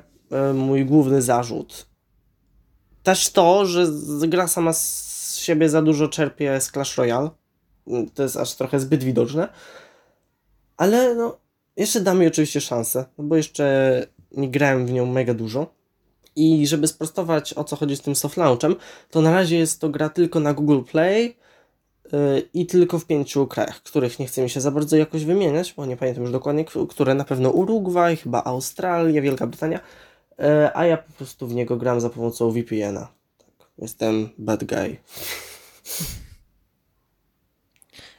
mój główny zarzut. Też to, że gra sama z siebie za dużo czerpie z Clash Royale. Y, To jest aż trochę zbyt widoczne. Ale no, jeszcze dam jej oczywiście szansę, no bo jeszcze nie grałem w nią mega dużo. I żeby sprostować o co chodzi z tym soft launchem, to na razie jest to gra tylko na Google Play yy, i tylko w pięciu krajach, których nie chcę mi się za bardzo jakoś wymieniać, bo nie pamiętam już dokładnie, które na pewno Urugwaj, chyba Australia, Wielka Brytania, a ja po prostu w niego gram za pomocą VPN-a. Tak, jestem bad guy.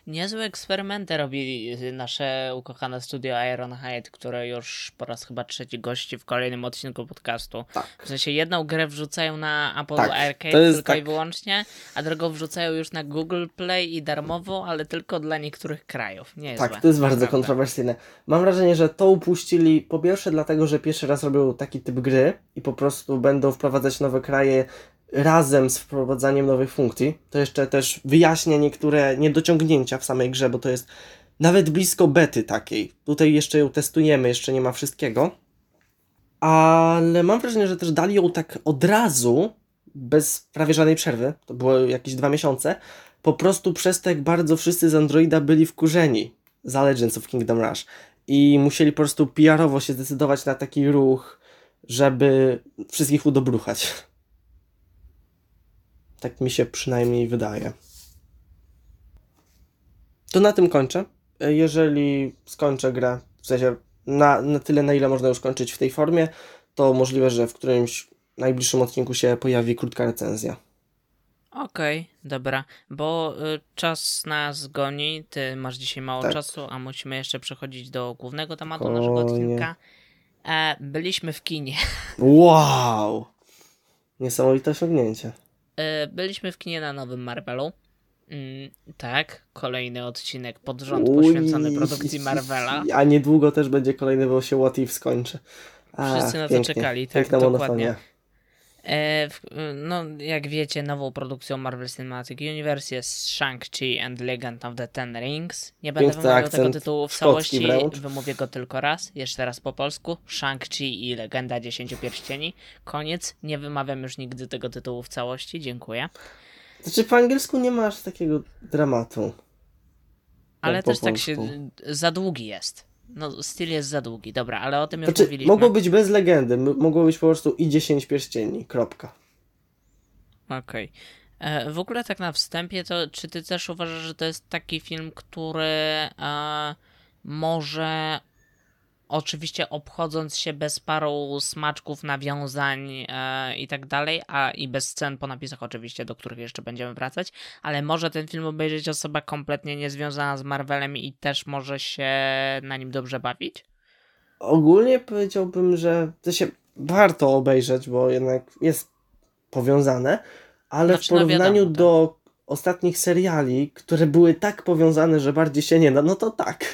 Niezłe eksperymenty robi nasze ukochane studio Ironhide, które już po raz chyba trzeci gości w kolejnym odcinku podcastu. Tak. W sensie jedną grę wrzucają na Apple Tak, Arcade tylko i tak. wyłącznie, a drugą wrzucają już na Google Play i darmowo, ale tylko dla niektórych krajów. Nie jest Tak, złe, to jest bardzo naprawdę. kontrowersyjne. Mam wrażenie, że to upuścili po pierwsze dlatego, że pierwszy raz robią taki typ gry i po prostu będą wprowadzać nowe kraje razem z wprowadzaniem nowych funkcji. To jeszcze też wyjaśnia niektóre niedociągnięcia w samej grze, bo to jest nawet blisko bety takiej. Tutaj jeszcze ją testujemy, jeszcze nie ma wszystkiego. Ale mam wrażenie, że też dali ją tak od razu, bez prawie żadnej przerwy. To było jakieś dwa miesiące. Po prostu przez to, jak bardzo wszyscy z Androida byli wkurzeni za Legends of Kingdom Rush. I musieli po prostu PR-owo się zdecydować na taki ruch, żeby wszystkich udobruchać. Tak mi się przynajmniej wydaje. To na tym kończę. Jeżeli skończę grę, w sensie na, na tyle, na ile można już kończyć w tej formie, to możliwe, że w którymś najbliższym odcinku się pojawi krótka recenzja. Okej, dobra, bo y, czas nas goni, ty masz dzisiaj mało Tak. czasu, a musimy jeszcze przechodzić do głównego tematu naszego odcinka. E, byliśmy w kinie. Wow! Niesamowite osiągnięcie. E, byliśmy w kinie na nowym Marvelu. Mm, tak, kolejny odcinek pod rząd Uj. poświęcony produkcji Marvela. A niedługo też będzie kolejny, bo się What If skończy. A, Wszyscy na to pięknie. czekali, tak, dokładnie. monofonia. E, no, jak wiecie, nową produkcją Marvel Cinematic Universe jest Shang-Chi and Legend of the Ten Rings. Nie będę Piękny wymawiał tego tytułu w całości, wręcz. wymówię go tylko raz, jeszcze raz po polsku. Shang-Chi i Legenda Dziesięciu Pierścieni. Koniec, nie wymawiam już nigdy tego tytułu w całości, dziękuję. Znaczy po angielsku nie masz takiego dramatu. Ale też tak się, polsku. za długi jest. No, styl jest za długi, dobra, ale o tym już Znaczy, mówiliśmy. mogło być bez legendy, mogło być po prostu i 10 pierścieni, kropka. Okej. E, W ogóle tak na wstępie, to czy ty też uważasz, że to jest taki film, który e, może oczywiście obchodząc się bez paru smaczków, nawiązań e, i tak dalej, a i bez scen po napisach oczywiście, do których jeszcze będziemy wracać, ale może ten film obejrzeć osoba kompletnie niezwiązana z Marvelem i też może się na nim dobrze bawić? Ogólnie powiedziałbym, że to się warto obejrzeć, bo jednak jest powiązane, ale Znaczy, w no porównaniu wiadomo, tak. do ostatnich seriali, które były tak powiązane, że bardziej się nie da, no to tak.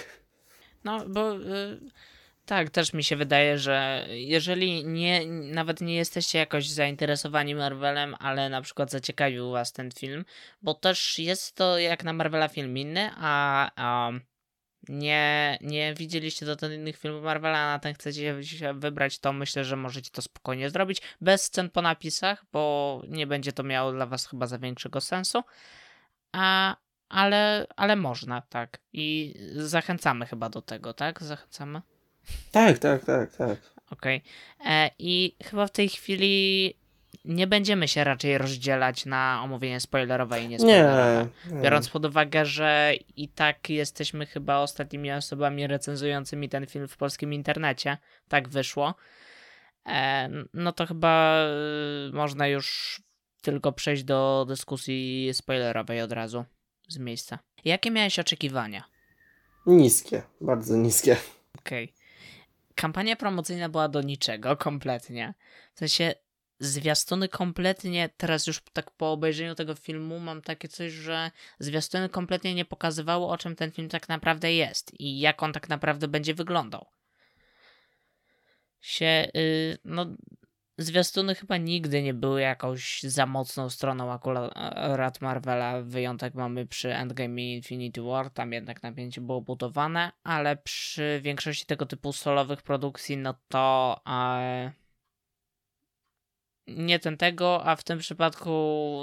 No, bo y, tak, też mi się wydaje, że jeżeli nie, nawet nie jesteście jakoś zainteresowani Marvelem, ale na przykład zaciekawił was ten film, bo też jest to jak na Marvela film inny, a, a nie, nie widzieliście dotąd innych filmów Marvela, a na ten chcecie się wybrać, to myślę, że możecie to spokojnie zrobić, bez scen po napisach, bo nie będzie to miało dla was chyba za większego sensu. A, ale, ale można, tak. I zachęcamy chyba do tego, tak? Zachęcamy. Tak, tak, tak, tak. Okej. E, I chyba w tej chwili nie będziemy się raczej rozdzielać na omówienie spoilerowe i Nie, niespoilerowe. nie. Biorąc pod uwagę, że i tak jesteśmy chyba ostatnimi osobami recenzującymi ten film w polskim internecie, tak wyszło, e, no to chyba y, można już tylko przejść do dyskusji spoilerowej od razu z miejsca. Jakie miałeś oczekiwania? Niskie, bardzo niskie. Okej. Kampania promocyjna była do niczego, kompletnie. W sensie, zwiastuny kompletnie, teraz już tak po obejrzeniu tego filmu mam takie coś, że zwiastuny kompletnie nie pokazywały, o czym ten film tak naprawdę jest i jak on tak naprawdę będzie wyglądał. Się, y, no, zwiastuny chyba nigdy nie były jakąś za mocną stroną akurat Marvela. Wyjątek mamy przy Endgame i Infinity War, tam jednak napięcie było budowane, ale przy większości tego typu solowych produkcji, no to e, nie ten tego, a w tym przypadku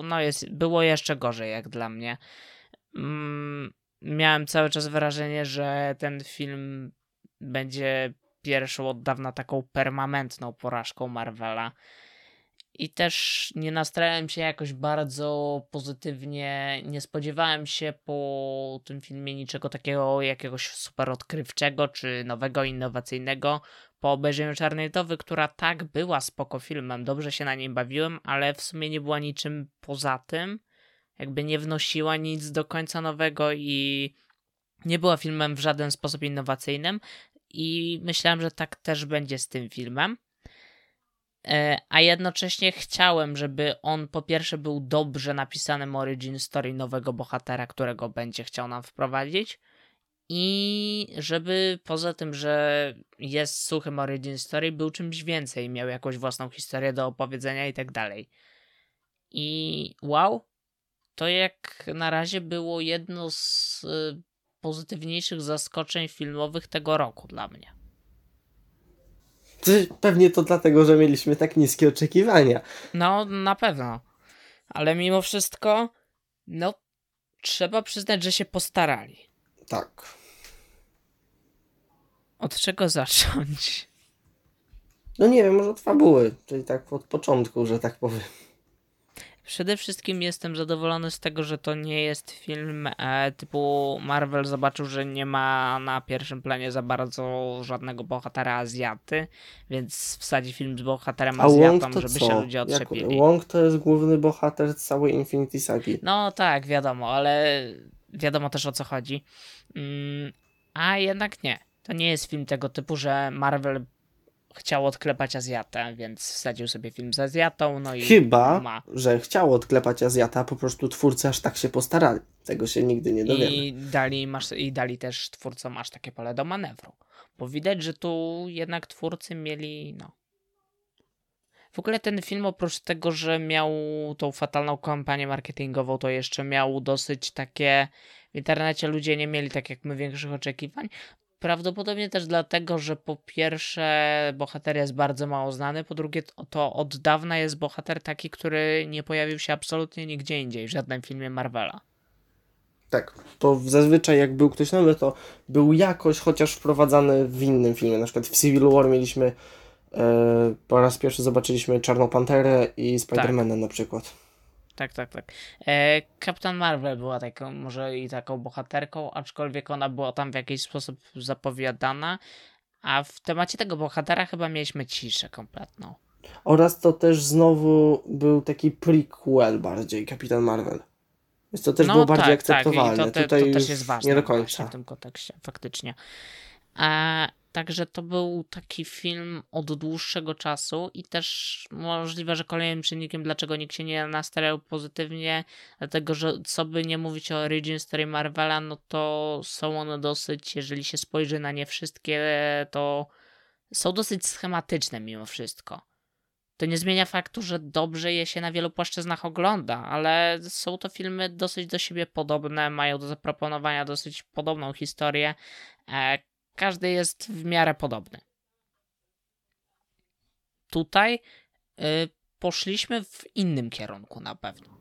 no jest, było jeszcze gorzej jak dla mnie. Mm, miałem cały czas wrażenie, że ten film będzie pierwszą od dawna taką permanentną porażką Marvela. I też nie nastrałem się jakoś bardzo pozytywnie. Nie spodziewałem się po tym filmie niczego takiego, jakiegoś super odkrywczego czy nowego, innowacyjnego. Po obejrzeniu Czarnej Dowy, która tak była spoko filmem, dobrze się na niej bawiłem, ale w sumie nie była niczym poza tym. Jakby nie wnosiła nic do końca nowego i nie była filmem w żaden sposób innowacyjnym. I myślałem, że tak też będzie z tym filmem. E, A jednocześnie chciałem, żeby on po pierwsze był dobrze napisanym origin story nowego bohatera, którego będzie chciał nam wprowadzić. I żeby poza tym, że jest suchym origin story, był czymś więcej, miał jakąś własną historię do opowiedzenia i tak dalej. I wow, to jak na razie było jedno z y, pozytywniejszych zaskoczeń filmowych tego roku dla mnie. Pewnie to dlatego, że mieliśmy tak niskie oczekiwania. No, na pewno. Ale mimo wszystko, no, trzeba przyznać, że się postarali. Tak. Od czego zacząć? No nie wiem, może od fabuły, czyli tak od początku, że tak powiem. Przede wszystkim jestem zadowolony z tego, że to nie jest film e, typu Marvel zobaczył, że nie ma na pierwszym planie za bardzo żadnego bohatera Azjaty, więc wsadzi film z bohaterem A Azjatą, żeby co? się ludzie Jak, odczepili. Wong to jest główny bohater całej Infinity Sagi. No tak, wiadomo, ale wiadomo też o co chodzi. Mm, a jednak nie. To nie jest film tego typu, że Marvel chciał odklepać Azjatę, więc wsadził sobie film z Azjatą, no i Chyba, ma. że chciał odklepać Azjata, po prostu twórcy aż tak się postarali. Tego się nigdy nie dowiemy. I dali, masz, I dali też twórcom aż takie pole do manewru. Bo widać, że tu jednak twórcy mieli, no. W ogóle ten film oprócz tego, że miał tą fatalną kampanię marketingową, to jeszcze miał dosyć takie... W internecie ludzie nie mieli tak jak my większych oczekiwań. Prawdopodobnie też dlatego, że po pierwsze bohater jest bardzo mało znany, po drugie to od dawna jest bohater taki, który nie pojawił się absolutnie nigdzie indziej, w żadnym filmie Marvela. Tak, to zazwyczaj jak był ktoś nowy, to był jakoś chociaż wprowadzany w innym filmie. Na przykład w Civil War mieliśmy e, po raz pierwszy zobaczyliśmy Czarną Panterę i Spidermana tak. na przykład. Tak, tak, tak. E, Kapitan Marvel była taką, może i taką bohaterką, aczkolwiek ona była tam w jakiś sposób zapowiadana, a w temacie tego bohatera chyba mieliśmy ciszę kompletną. Oraz to też znowu był taki prequel bardziej, Kapitan Marvel. Więc to też no, było bardziej tak, akceptowalne. Tak. I to, te, Tutaj to też jest ważne nie do końca. w tym kontekście, faktycznie. E, także to był taki film od dłuższego czasu i też możliwe, że kolejnym czynnikiem, dlaczego nikt się nie nastawiał pozytywnie, dlatego, że co by nie mówić o origin story Marvela, no to są one dosyć, jeżeli się spojrzy na nie wszystkie, to są dosyć schematyczne mimo wszystko. To nie zmienia faktu, że dobrze je się na wielu płaszczyznach ogląda, ale są to filmy dosyć do siebie podobne, mają do zaproponowania dosyć podobną historię. Każdy jest w miarę podobny. Tutaj y, poszliśmy w innym kierunku na pewno.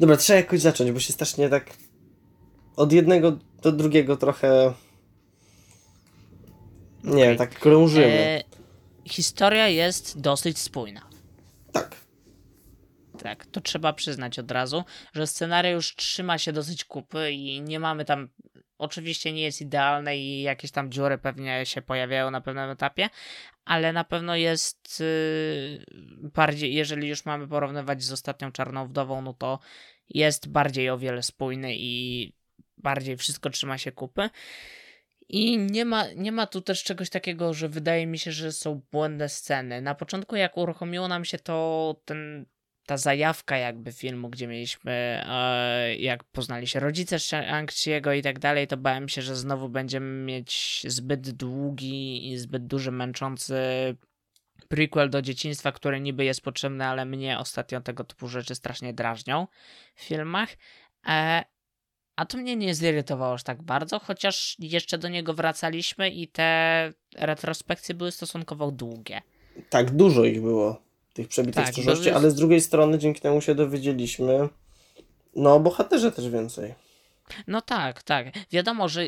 Dobra, trzeba jakoś zacząć, bo się strasznie tak od jednego do drugiego trochę. Nie okay. tak krążymy. E, historia jest dosyć spójna. Tak. Tak, to trzeba przyznać od razu, że scenariusz trzyma się dosyć kupy i nie mamy tam. Oczywiście nie jest idealne i jakieś tam dziury pewnie się pojawiają na pewnym etapie, ale na pewno jest yy, bardziej, jeżeli już mamy porównywać z ostatnią Czarną Wdową, no to jest bardziej o wiele spójny i bardziej wszystko trzyma się kupy. I nie ma, nie ma tu też czegoś takiego, że wydaje mi się, że są błędne sceny. Na początku, jak uruchomiło nam się to ten, ta zajawka jakby filmu, gdzie mieliśmy, e, jak poznali się rodzice Shang-Chi'ego i tak dalej, to bałem się, że znowu będziemy mieć zbyt długi i zbyt duży, męczący prequel do dzieciństwa, który niby jest potrzebny, ale mnie ostatnio tego typu rzeczy strasznie drażnią w filmach. E, a to mnie nie zirytowało aż tak bardzo, chociaż jeszcze do niego wracaliśmy i te retrospekcje były stosunkowo długie. Tak, dużo ich było, tych przebitych tak, stróżości, ale z drugiej strony dzięki temu się dowiedzieliśmy, no o bohaterze też więcej. No tak, tak. Wiadomo, że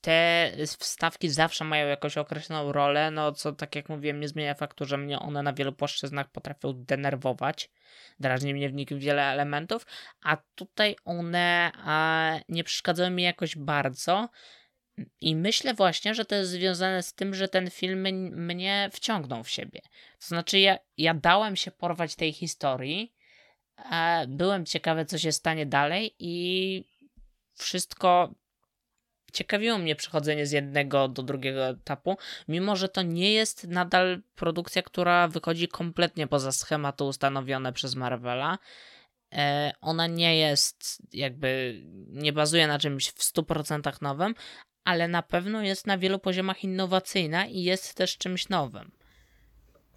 te wstawki zawsze mają jakąś określoną rolę, no co tak jak mówiłem, nie zmienia faktu, że mnie one na wielu płaszczyznach potrafią denerwować. Drażni mnie w nich wiele elementów, a tutaj one a, nie przeszkadzają mi jakoś bardzo. I myślę właśnie, że to jest związane z tym, że ten film mnie wciągnął w siebie. To znaczy, ja, ja dałem się porwać tej historii, byłem ciekawy, co się stanie dalej, i wszystko ciekawiło mnie przechodzenie z jednego do drugiego etapu, mimo że to nie jest nadal produkcja, która wychodzi kompletnie poza schematy ustanowione przez Marvela. E, ona nie jest jakby, nie bazuje na czymś w 100% nowym, ale na pewno jest na wielu poziomach innowacyjna i jest też czymś nowym.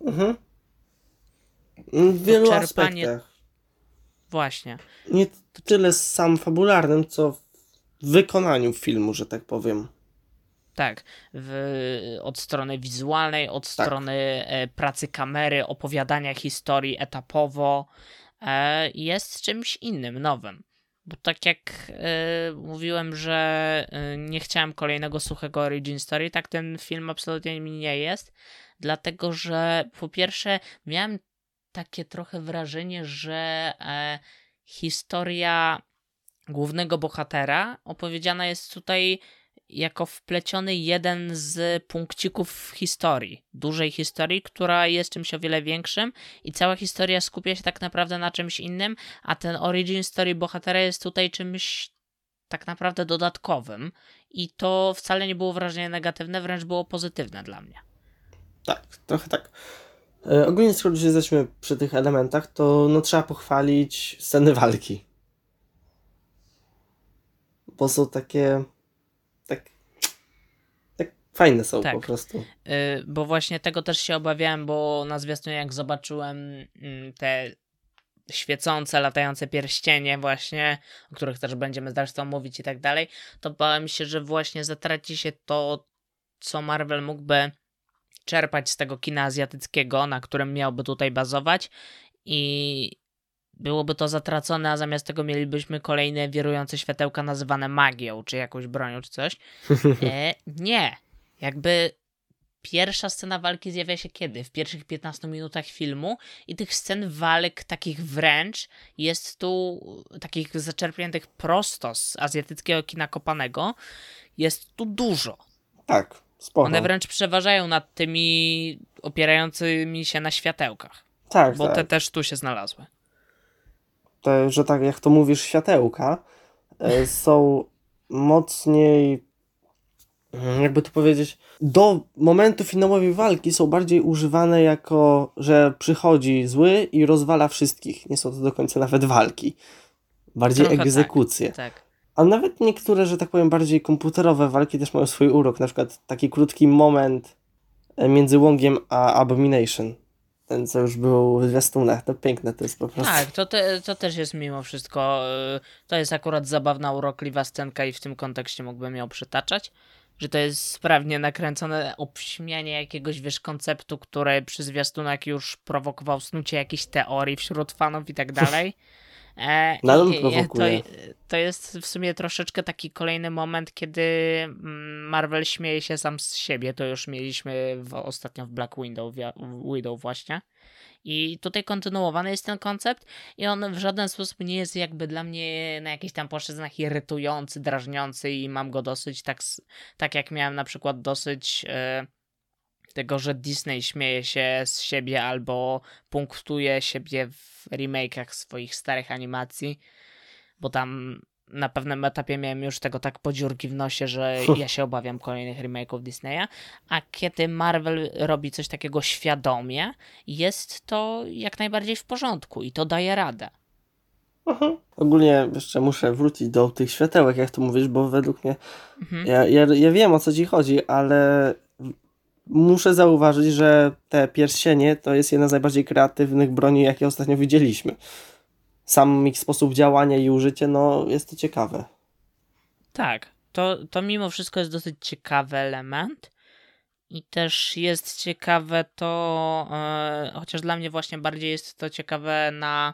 Mhm. W wielu czerpanie... aspektach. Właśnie. Nie tyle sam fabularnym, co wykonaniu filmu, że tak powiem. Tak, w, od strony wizualnej, od tak. strony e, pracy kamery, opowiadania historii etapowo, e, jest czymś innym, nowym. Bo tak jak e, mówiłem, że e, nie chciałem kolejnego suchego origin story, tak ten film absolutnie mi nie jest, dlatego że po pierwsze miałem takie trochę wrażenie, że e, historia głównego bohatera opowiedziana jest tutaj jako wpleciony jeden z punkcików historii, dużej historii, która jest czymś o wiele większym i cała historia skupia się tak naprawdę na czymś innym, a ten origin story bohatera jest tutaj czymś tak naprawdę dodatkowym i to wcale nie było wrażenie negatywne, wręcz było pozytywne dla mnie. Tak, trochę tak. E, ogólnie skoro już jesteśmy przy tych elementach, to no, trzeba pochwalić sceny walki bo są takie tak, tak Fajne są Tak. po prostu. Y, bo właśnie tego też się obawiałem, bo na zwiastunie jak zobaczyłem mm, te świecące, latające pierścienie właśnie, o których też będziemy zresztą mówić i tak dalej, to bałem się, że właśnie zatraci się to, co Marvel mógłby czerpać z tego kina azjatyckiego, na którym miałby tutaj bazować i byłoby to zatracone, a zamiast tego mielibyśmy kolejne wirujące światełka nazywane magią, czy jakąś bronią, czy coś. E, nie. Jakby pierwsza scena walki zjawia się kiedy? W pierwszych 15 minutach filmu i tych scen walk takich wręcz jest tu takich zaczerpniętych prosto z azjatyckiego kina kopanego jest tu dużo. Tak, spoko. One wręcz przeważają nad tymi opierającymi się na światełkach, tak, bo tak. te też tu się znalazły. te, że tak jak to mówisz, światełka e, są mocniej, jakby to powiedzieć, do momentu finałowej walki są bardziej używane jako, że przychodzi zły i rozwala wszystkich. Nie są to do końca nawet walki. Bardziej Trochę tak. egzekucje. Tak. A nawet niektóre, że tak powiem, bardziej komputerowe walki też mają swój urok. Na przykład taki krótki moment e, między Wongiem a Abomination. Ten, co już był w zwiastunach. To piękne to jest po prostu. Tak, to, te, to też jest mimo wszystko. y, To jest akurat zabawna, urokliwa scenka i w tym kontekście mógłbym ją przytaczać. Że to jest sprawnie nakręcone obśmianie jakiegoś, wiesz, konceptu, który przy zwiastunach już prowokował snucie jakichś teorii wśród fanów i tak dalej. E, Nadal i prowokuje. To, to jest w sumie troszeczkę taki kolejny moment, kiedy mm, Marvel śmieje się sam z siebie. To już mieliśmy w, ostatnio w Black Widow właśnie. I tutaj kontynuowany jest ten koncept i on w żaden sposób nie jest jakby dla mnie na jakichś tam płaszczyznach irytujący, drażniący i mam go dosyć tak, tak jak miałem na przykład dosyć e, tego, że Disney śmieje się z siebie albo punktuje siebie w remake'ach swoich starych animacji, bo tam na pewnym etapie miałem już tego tak podziurki w nosie, że ja się obawiam kolejnych remake'ów Disneya, a kiedy Marvel robi coś takiego świadomie, jest to jak najbardziej w porządku i to daje radę. Mhm. Ogólnie jeszcze muszę wrócić do tych światełek, jak to mówisz, bo według mnie. Mhm. Ja, ja, ja wiem o co ci chodzi, ale muszę zauważyć, że te pierścienie to jest jedna z najbardziej kreatywnych broni, jakie ostatnio widzieliśmy. Sam ich sposób działania i użycie, no jest to ciekawe. Tak, to, to mimo wszystko jest dosyć ciekawy element. I też jest ciekawe to, e, chociaż dla mnie właśnie bardziej jest to ciekawe na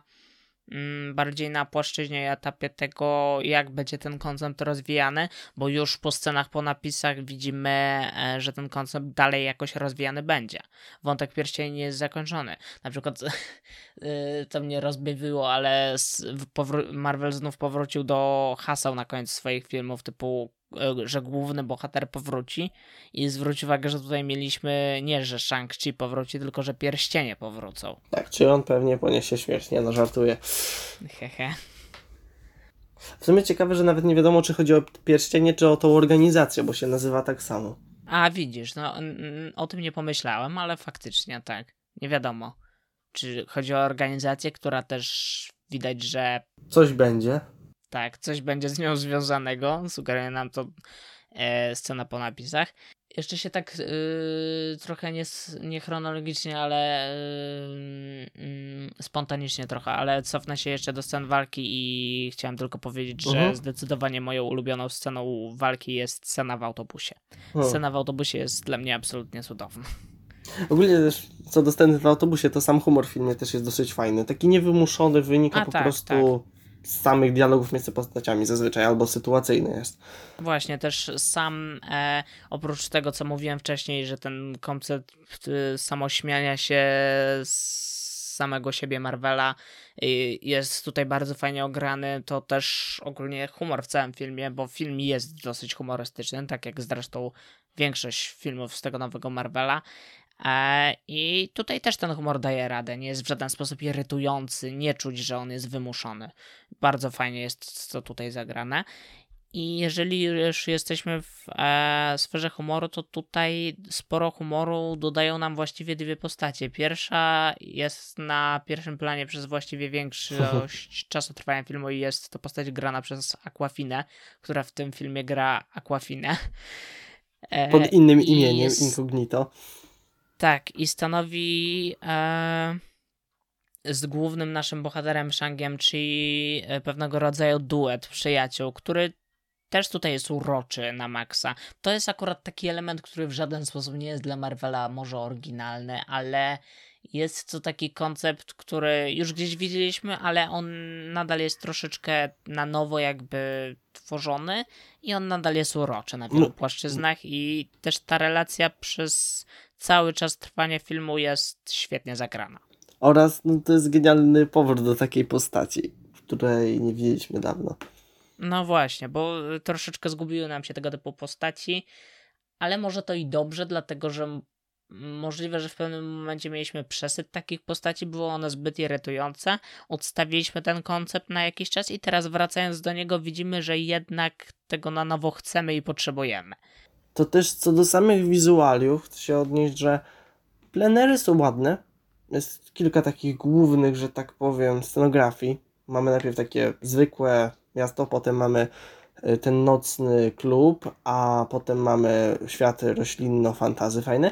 bardziej na płaszczyźnie etapie tego, jak będzie ten koncept rozwijany, bo już po scenach, po napisach widzimy, e, że ten koncept dalej jakoś rozwijany będzie. Wątek pierścieni jest zakończony. Na przykład y, to mnie rozbawiło, ale Marvel znów powrócił do haseł na koniec swoich filmów, typu że główny bohater powróci i zwróć uwagę, że tutaj mieliśmy nie, że Shang-Chi powróci, tylko że pierścienie powrócą. Tak, czy on pewnie poniesie śmierć? Nie no, żartuję. Hehe. W sumie ciekawe, że nawet nie wiadomo, czy chodzi o pierścienie, czy o tą organizację, bo się nazywa tak samo. A widzisz, no o tym nie pomyślałem, ale faktycznie tak. Nie wiadomo. Czy chodzi o organizację, która też widać, że Coś będzie. Tak, coś będzie z nią związanego. Sugeruje nam to e, scena po napisach. Jeszcze się tak y, trochę nie, nie chronologicznie, ale y, mm, spontanicznie trochę, ale cofnę się jeszcze do scen walki i chciałem tylko powiedzieć, że Mhm. zdecydowanie moją ulubioną sceną walki jest scena w autobusie. Hmm. Scena w autobusie jest dla mnie absolutnie cudowna. Ogólnie też co do sceny w autobusie, to sam humor w filmie też jest dosyć fajny. Taki niewymuszony, wynika A, po tak, prostu z samych dialogów między postaciami zazwyczaj, albo sytuacyjny jest. Właśnie, też sam, e, oprócz tego, co mówiłem wcześniej, że ten koncept e, samośmiania się z samego siebie Marvela y, jest tutaj bardzo fajnie ograny, to też ogólnie humor w całym filmie, bo film jest dosyć humorystyczny, tak jak zresztą większość filmów z tego nowego Marvela. E, I tutaj też ten humor daje radę, nie jest w żaden sposób irytujący, nie czuć, że on jest wymuszony. Bardzo fajnie jest to tutaj zagrane. I jeżeli już jesteśmy w e, sferze humoru, to tutaj sporo humoru dodają nam właściwie dwie postacie. Pierwsza jest na pierwszym planie przez właściwie większość czasu trwania filmu i jest to postać grana przez Aquafinę, która w tym filmie gra Aquafinę. E, Pod innym imieniem, jest- incognito. Tak, i stanowi e, z głównym naszym bohaterem Shangiem Chi e, pewnego rodzaju duet przyjaciół, który też tutaj jest uroczy na maksa. To jest akurat taki element, który w żaden sposób nie jest dla Marvela może oryginalny, ale jest to taki koncept, który już gdzieś widzieliśmy, ale on nadal jest troszeczkę na nowo jakby tworzony i on nadal jest uroczy na wielu No. płaszczyznach i też ta relacja przez cały czas trwania filmu jest świetnie zagrana. Oraz no, to jest genialny powrót do takiej postaci, której nie widzieliśmy dawno. No właśnie, bo y, troszeczkę zgubiły nam się tego typu postaci, ale może to i dobrze, dlatego że możliwe, że w pewnym momencie mieliśmy przesyt takich postaci, było one zbyt irytujące, odstawiliśmy ten koncept na jakiś czas i teraz wracając do niego widzimy, że jednak tego na nowo chcemy i potrzebujemy. To też co do samych wizualiów, chcę się odnieść, że plenery są ładne. Jest kilka takich głównych, że tak powiem, scenografii. Mamy najpierw takie zwykłe miasto, potem mamy y, ten nocny klub, a potem mamy światy roślinno-fantazy fajne.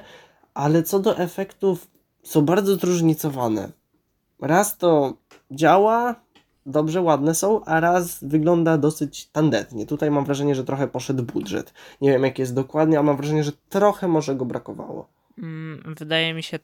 Ale co do efektów, są bardzo zróżnicowane. Raz to działa, dobrze, ładne są, a raz wygląda dosyć tandetnie. Tutaj mam wrażenie, że trochę poszedł budżet. Nie wiem, jaki jest dokładnie, ale mam wrażenie, że trochę może go brakowało. Mm, Wydaje mi się,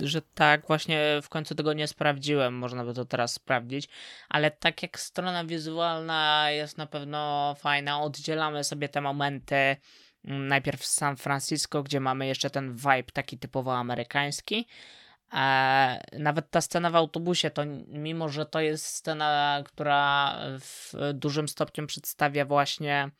że tak, właśnie w końcu tego nie sprawdziłem, można by to teraz sprawdzić, ale tak jak strona wizualna jest na pewno fajna, oddzielamy sobie te momenty mm, najpierw z San Francisco, gdzie mamy jeszcze ten vibe taki typowo amerykański. E, nawet ta scena w autobusie, to mimo, że to jest scena, która w dużym stopniu przedstawia właśnie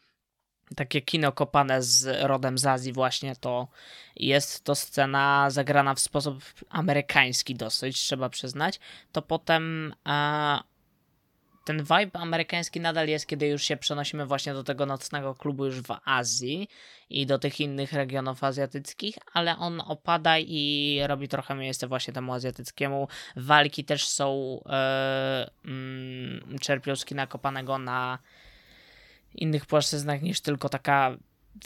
takie kino kopane z rodem z Azji właśnie, to jest to scena zagrana w sposób amerykański dosyć, trzeba przyznać, to potem e, ten vibe amerykański nadal jest, kiedy już się przenosimy właśnie do tego nocnego klubu już w Azji i do tych innych regionów azjatyckich, ale on opada i robi trochę miejsce właśnie temu azjatyckiemu. Walki też są e, mm, czerpią z kina kopanego na innych płaszczyznach niż tylko taka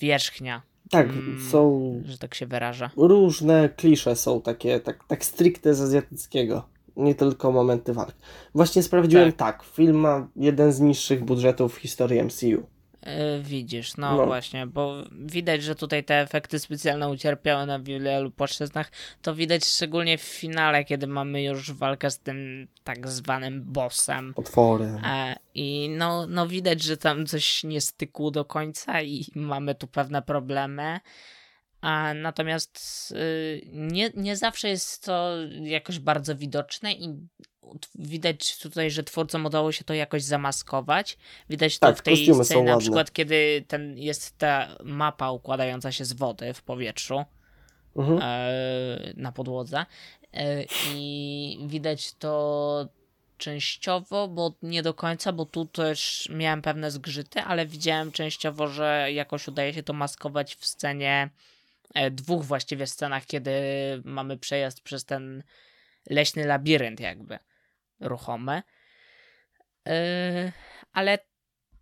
wierzchnia, Tak, Mm. są że tak się wyraża. różne klisze są takie, tak, tak stricte z azjatyckiego. Nie tylko momenty walk. Właśnie sprawdziłem tak. film ma jeden z niższych budżetów w historii MCU. Yy, widzisz, no, No. właśnie, bo widać, że tutaj te efekty specjalne ucierpiały na wielu płaszczyznach. To widać szczególnie w finale, kiedy mamy już walkę z tym tak zwanym bossem. Otwory. E, I no, no widać, że tam coś nie stykło do końca i mamy tu pewne problemy. A natomiast y, nie, nie zawsze jest to jakoś bardzo widoczne i widać tutaj, że twórcom udało się to jakoś zamaskować. Widać to Tak, w tej scenie na ładne. przykład, kiedy ten, jest ta mapa układająca się z wody w powietrzu Mhm. e, na podłodze e, i widać to częściowo, bo nie do końca, bo tu też miałem pewne zgrzyty, ale widziałem częściowo, że jakoś udaje się to maskować w scenie, dwóch właściwie scenach, kiedy mamy przejazd przez ten leśny labirynt jakby ruchomy. E, ale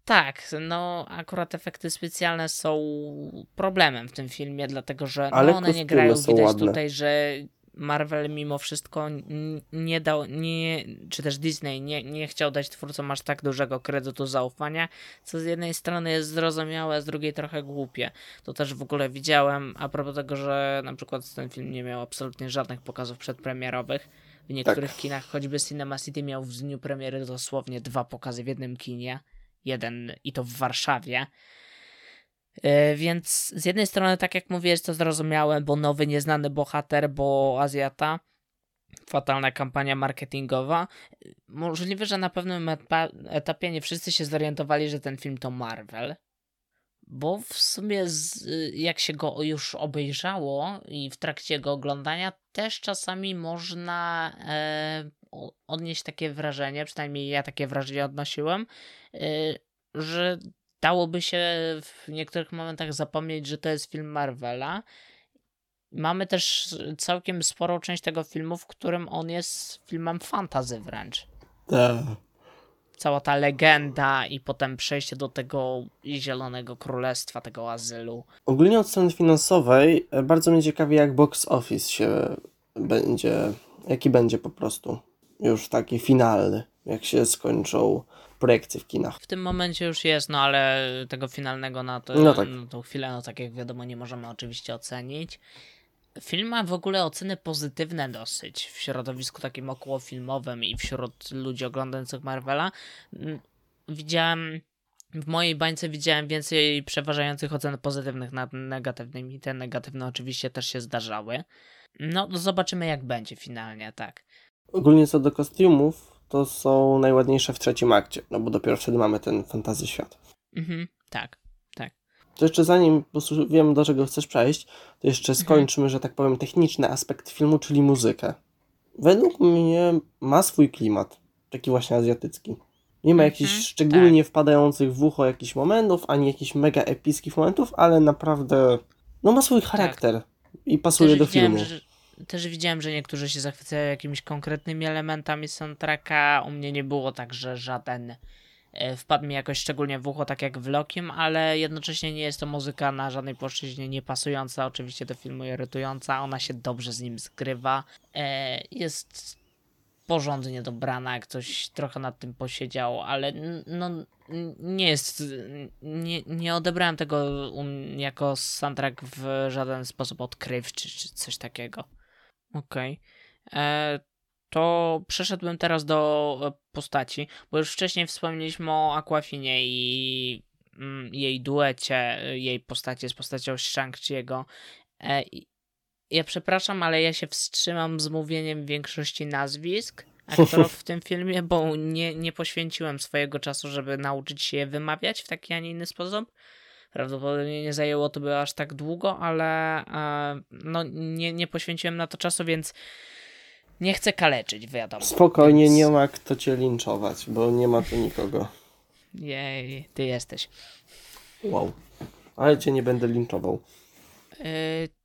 tak, no akurat efekty specjalne są problemem w tym filmie, dlatego że no, one nie grają. Widać ładne. tutaj, że Marvel mimo wszystko nie dał, nie, czy też Disney nie, nie chciał dać twórcom aż tak dużego kredytu zaufania, co z jednej strony jest zrozumiałe, a z drugiej trochę głupie. To też w ogóle widziałem, a propos tego, że na przykład ten film nie miał absolutnie żadnych pokazów przedpremierowych. W niektórych Tak. kinach, choćby Cinema City miał w dniu premiery dosłownie dwa pokazy w jednym kinie. Jeden i to w Warszawie. E, Więc z jednej strony, tak jak mówię, jest to zrozumiałe, bo nowy, nieznany bohater, bo Azjata. Fatalna kampania marketingowa. Możliwe, że na pewnym eta- etapie nie wszyscy się zorientowali, że ten film to Marvel. Bo w sumie, z, jak się go już obejrzało i w trakcie jego oglądania, też czasami można e, odnieść takie wrażenie, przynajmniej ja takie wrażenie odnosiłem, e, że dałoby się w niektórych momentach zapomnieć, że to jest film Marvela. Mamy też całkiem sporą część tego filmu, w którym on jest filmem fantazy wręcz. Tak. cała ta legenda i potem przejście do tego zielonego królestwa, tego azylu. Ogólnie od strony finansowej e, bardzo mnie ciekawi, jak box office się będzie, jaki będzie po prostu już taki finalny, jak się skończą projekcje w kinach. W tym momencie już jest, no ale tego finalnego na to, No tak. na tą chwilę, no tak jak wiadomo, nie możemy oczywiście ocenić. Film ma w ogóle oceny pozytywne dosyć w środowisku takim okołofilmowym i wśród ludzi oglądających Marvela. Mm, Widziałem, w mojej bańce widziałem więcej przeważających ocen pozytywnych nad negatywnymi. Te negatywne oczywiście też się zdarzały. No, zobaczymy jak będzie finalnie, tak. Ogólnie co do kostiumów, to są najładniejsze w trzecim akcie, no bo dopiero wtedy mamy ten fantazy świat. Mhm, tak, tak. To jeszcze zanim wiem, do czego chcesz przejść, to jeszcze Mhm. skończmy, że tak powiem, techniczny aspekt filmu, czyli muzykę. Według mnie ma swój klimat, taki właśnie azjatycki. Nie ma jakichś Mhm, szczególnie wpadających w ucho jakichś momentów, ani jakichś mega epickich momentów, ale naprawdę, no ma swój charakter i pasuje Tak. Też do filmu. że, też widziałem, że niektórzy się zachwycają jakimiś konkretnymi elementami soundtracka. U mnie nie było tak, że żaden e, wpadł mi jakoś szczególnie w ucho, tak jak w Lokim, ale jednocześnie nie jest to muzyka na żadnej płaszczyźnie nie pasująca, oczywiście do filmu irytująca. Ona się dobrze z nim zgrywa. E, jest porządnie dobrana, ktoś trochę nad tym posiedział, ale no nie jest, nie, nie odebrałem tego jako soundtrack w żaden sposób odkrywczy czy coś takiego. Okej. E, To przeszedłbym teraz do e, postaci, bo już wcześniej wspomnieliśmy o Aquafinie i mm, jej duecie, jej postaci z postacią Shang-Chi'ego. E, Ja przepraszam, ale ja się wstrzymam z mówieniem większości nazwisk aktorów w tym filmie, bo nie, nie poświęciłem swojego czasu, żeby nauczyć się je wymawiać w taki, a nie inny sposób. Prawdopodobnie nie zajęło to by aż tak długo, ale e, no, nie, nie poświęciłem na to czasu, więc nie chcę kaleczyć, wiadomo. Spokojnie, Więc- nie ma kto cię linczować, bo nie ma tu nikogo. Jej, ty jesteś. Wow. Ale cię nie będę linczował. Yy,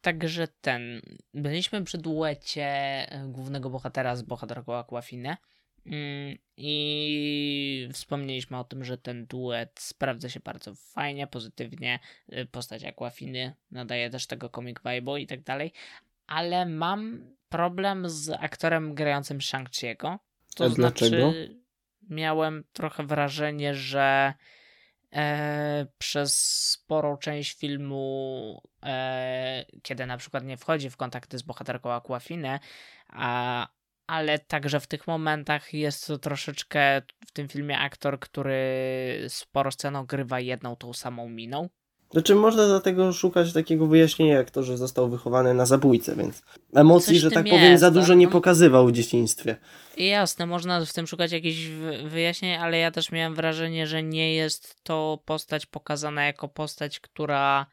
także ten. Byliśmy przy duecie e, głównego bohatera z bohaterką Aquafine. Mm, I wspomnieliśmy o tym, że ten duet sprawdza się bardzo fajnie, pozytywnie. Y, Postać Aquafiny nadaje też tego comic vibe'u i tak dalej. Ale mam problem z aktorem grającym Shang-Chi'ego. To A znaczy, dlaczego? miałem trochę wrażenie, że e, przez sporą część filmu, e, kiedy na przykład nie wchodzi w kontakty z bohaterką Aquafine, a, ale także w tych momentach jest to troszeczkę w tym filmie aktor, który sporo scen ogrywa jedną tą samą miną. Znaczy, można dlatego szukać takiego wyjaśnienia, jak to, że został wychowany na zabójcy, więc emocji, Coś że tak powiem, jest, za dużo tak, nie no. pokazywał w dzieciństwie. Jasne, można w tym szukać jakichś wy- wyjaśnień, ale ja też miałem wrażenie, że nie jest to postać pokazana jako postać, która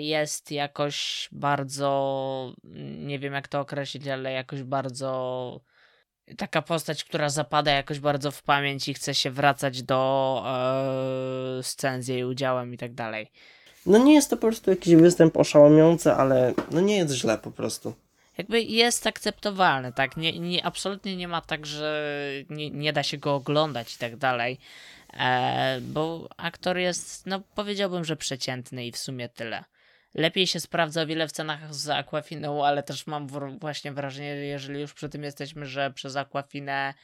jest jakoś bardzo, nie wiem jak to określić, ale jakoś bardzo taka postać, która zapada jakoś bardzo w pamięć i chce się wracać do e, scen z jej udziałem i tak dalej. No nie jest to po prostu jakiś występ oszałamiający, ale no nie jest źle po prostu. jakby jest akceptowalny, tak? Nie, nie, absolutnie nie ma tak, że nie, nie da się go oglądać i tak dalej. E, bo aktor jest, no powiedziałbym, że przeciętny i w sumie tyle. Lepiej się sprawdza o wiele w scenach z Aquafiną, ale też mam właśnie wrażenie, jeżeli już przy tym jesteśmy, że przez Aquafinę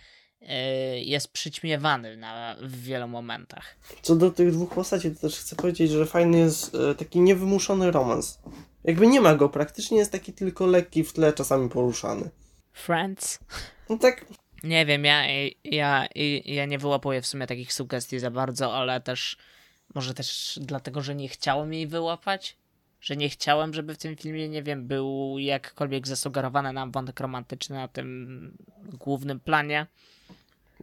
e, jest przyćmiewany na, w wielu momentach. Co do tych dwóch postaci, to też chcę powiedzieć, że fajny jest e, taki niewymuszony romans. Jakby nie ma go, praktycznie jest taki tylko lekki w tle, czasami poruszany. Friends? No tak, Nie wiem, ja, ja, ja nie wyłapuję w sumie takich sugestii za bardzo, ale też może też dlatego, że nie chciałem jej wyłapać, że nie chciałem, żeby w tym filmie, nie wiem, był jakkolwiek zasugerowany nam wątek romantyczny na tym głównym planie.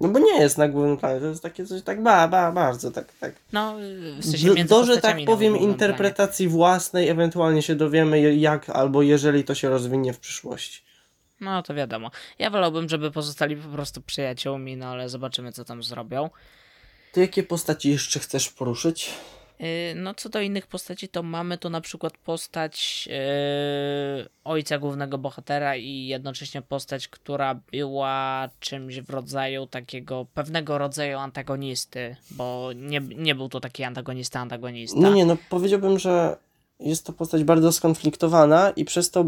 no bo nie jest na głównym planie, to jest takie coś tak ba, ba, bardzo tak, tak. No, w sensie Do, że tak powiem, interpretacji własnej, ewentualnie się dowiemy jak, albo jeżeli to się rozwinie w przyszłości. No, to wiadomo. Ja wolałbym, żeby pozostali po prostu przyjaciółmi, no ale zobaczymy, co tam zrobią. To jakie postaci jeszcze chcesz poruszyć? Y, no, co do innych postaci, to mamy tu na przykład postać yy, ojca głównego bohatera i jednocześnie postać, która była czymś w rodzaju takiego pewnego rodzaju antagonisty, bo nie, nie był to taki antagonista, antagonista. No nie, no powiedziałbym, że jest to postać bardzo skonfliktowana i przez to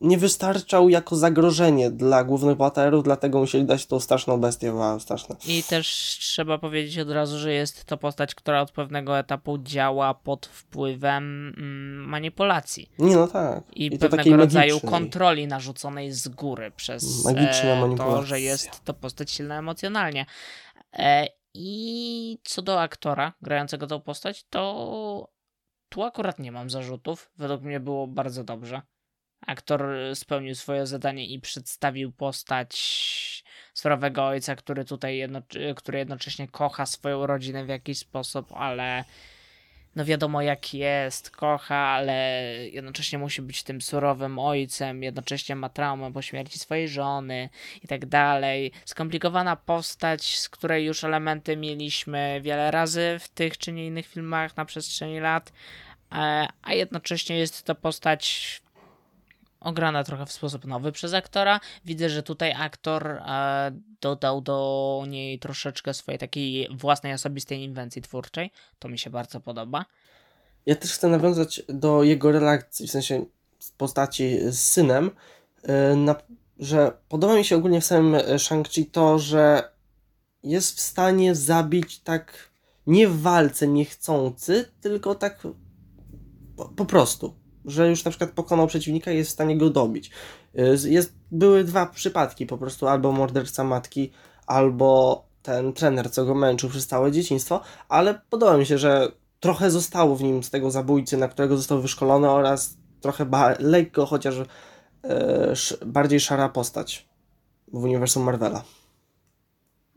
nie wystarczał jako zagrożenie dla głównych bohaterów, dlatego musieli dać tą straszną bestię, wow, straszne. I też trzeba powiedzieć od razu, że jest to postać, która od pewnego etapu działa pod wpływem mm, manipulacji. Nie, no tak. I, I pewnego rodzaju magicznej. kontroli narzuconej z góry przez Magiczna e, to, że jest to postać silna emocjonalnie. E, I co do aktora grającego tą postać, to tu akurat nie mam zarzutów. Według mnie było bardzo dobrze. Aktor spełnił swoje zadanie i przedstawił postać surowego ojca, który tutaj jedno, który jednocześnie kocha swoją rodzinę w jakiś sposób, ale no wiadomo jak jest, kocha, ale jednocześnie musi być tym surowym ojcem, jednocześnie ma traumę po śmierci swojej żony i tak dalej. Skomplikowana postać, z której już elementy mieliśmy wiele razy w tych czy nie innych filmach na przestrzeni lat, e, a jednocześnie jest to postać ograna trochę w sposób nowy przez aktora. Widzę, że tutaj aktor e, dodał do niej troszeczkę swojej takiej własnej osobistej inwencji twórczej. To mi się bardzo podoba. Ja też chcę nawiązać do jego relacji, w sensie z postaci z synem, yy, na, że podoba mi się ogólnie w samym e, Shang-Chi to, że jest w stanie zabić tak nie w walce niechcący, tylko tak po, po prostu. Że już na przykład pokonał przeciwnika i jest w stanie go dobić. Yy, Jest, były dwa przypadki po prostu, albo morderca matki, albo ten trener, co go męczył przez całe dzieciństwo, ale podoba mi się, że trochę zostało w nim z tego zabójcy, na którego został wyszkolony oraz trochę lekko, chociaż e, bardziej szara postać w uniwersum Marvela.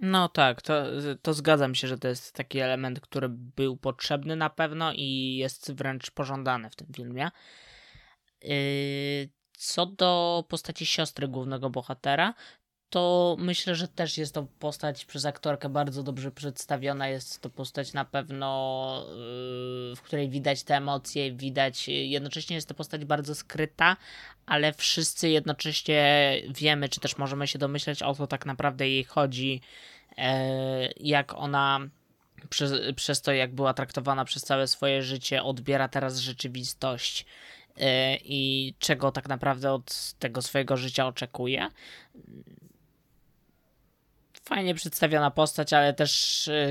No tak, to, to zgadzam się, że to jest taki element, który był potrzebny na pewno i jest wręcz pożądany w tym filmie. Yy, co do postaci siostry głównego bohatera, to myślę, że też jest to postać przez aktorkę bardzo dobrze przedstawiona. Jest to postać na pewno, yy, w której widać te emocje, widać. Jednocześnie jest to postać bardzo skryta, ale wszyscy jednocześnie wiemy, czy też możemy się domyśleć o co tak naprawdę jej chodzi, e, jak ona przez, przez to, jak była traktowana przez całe swoje życie, odbiera teraz rzeczywistość e, i czego tak naprawdę od tego swojego życia oczekuje. Fajnie przedstawiona postać, ale też e,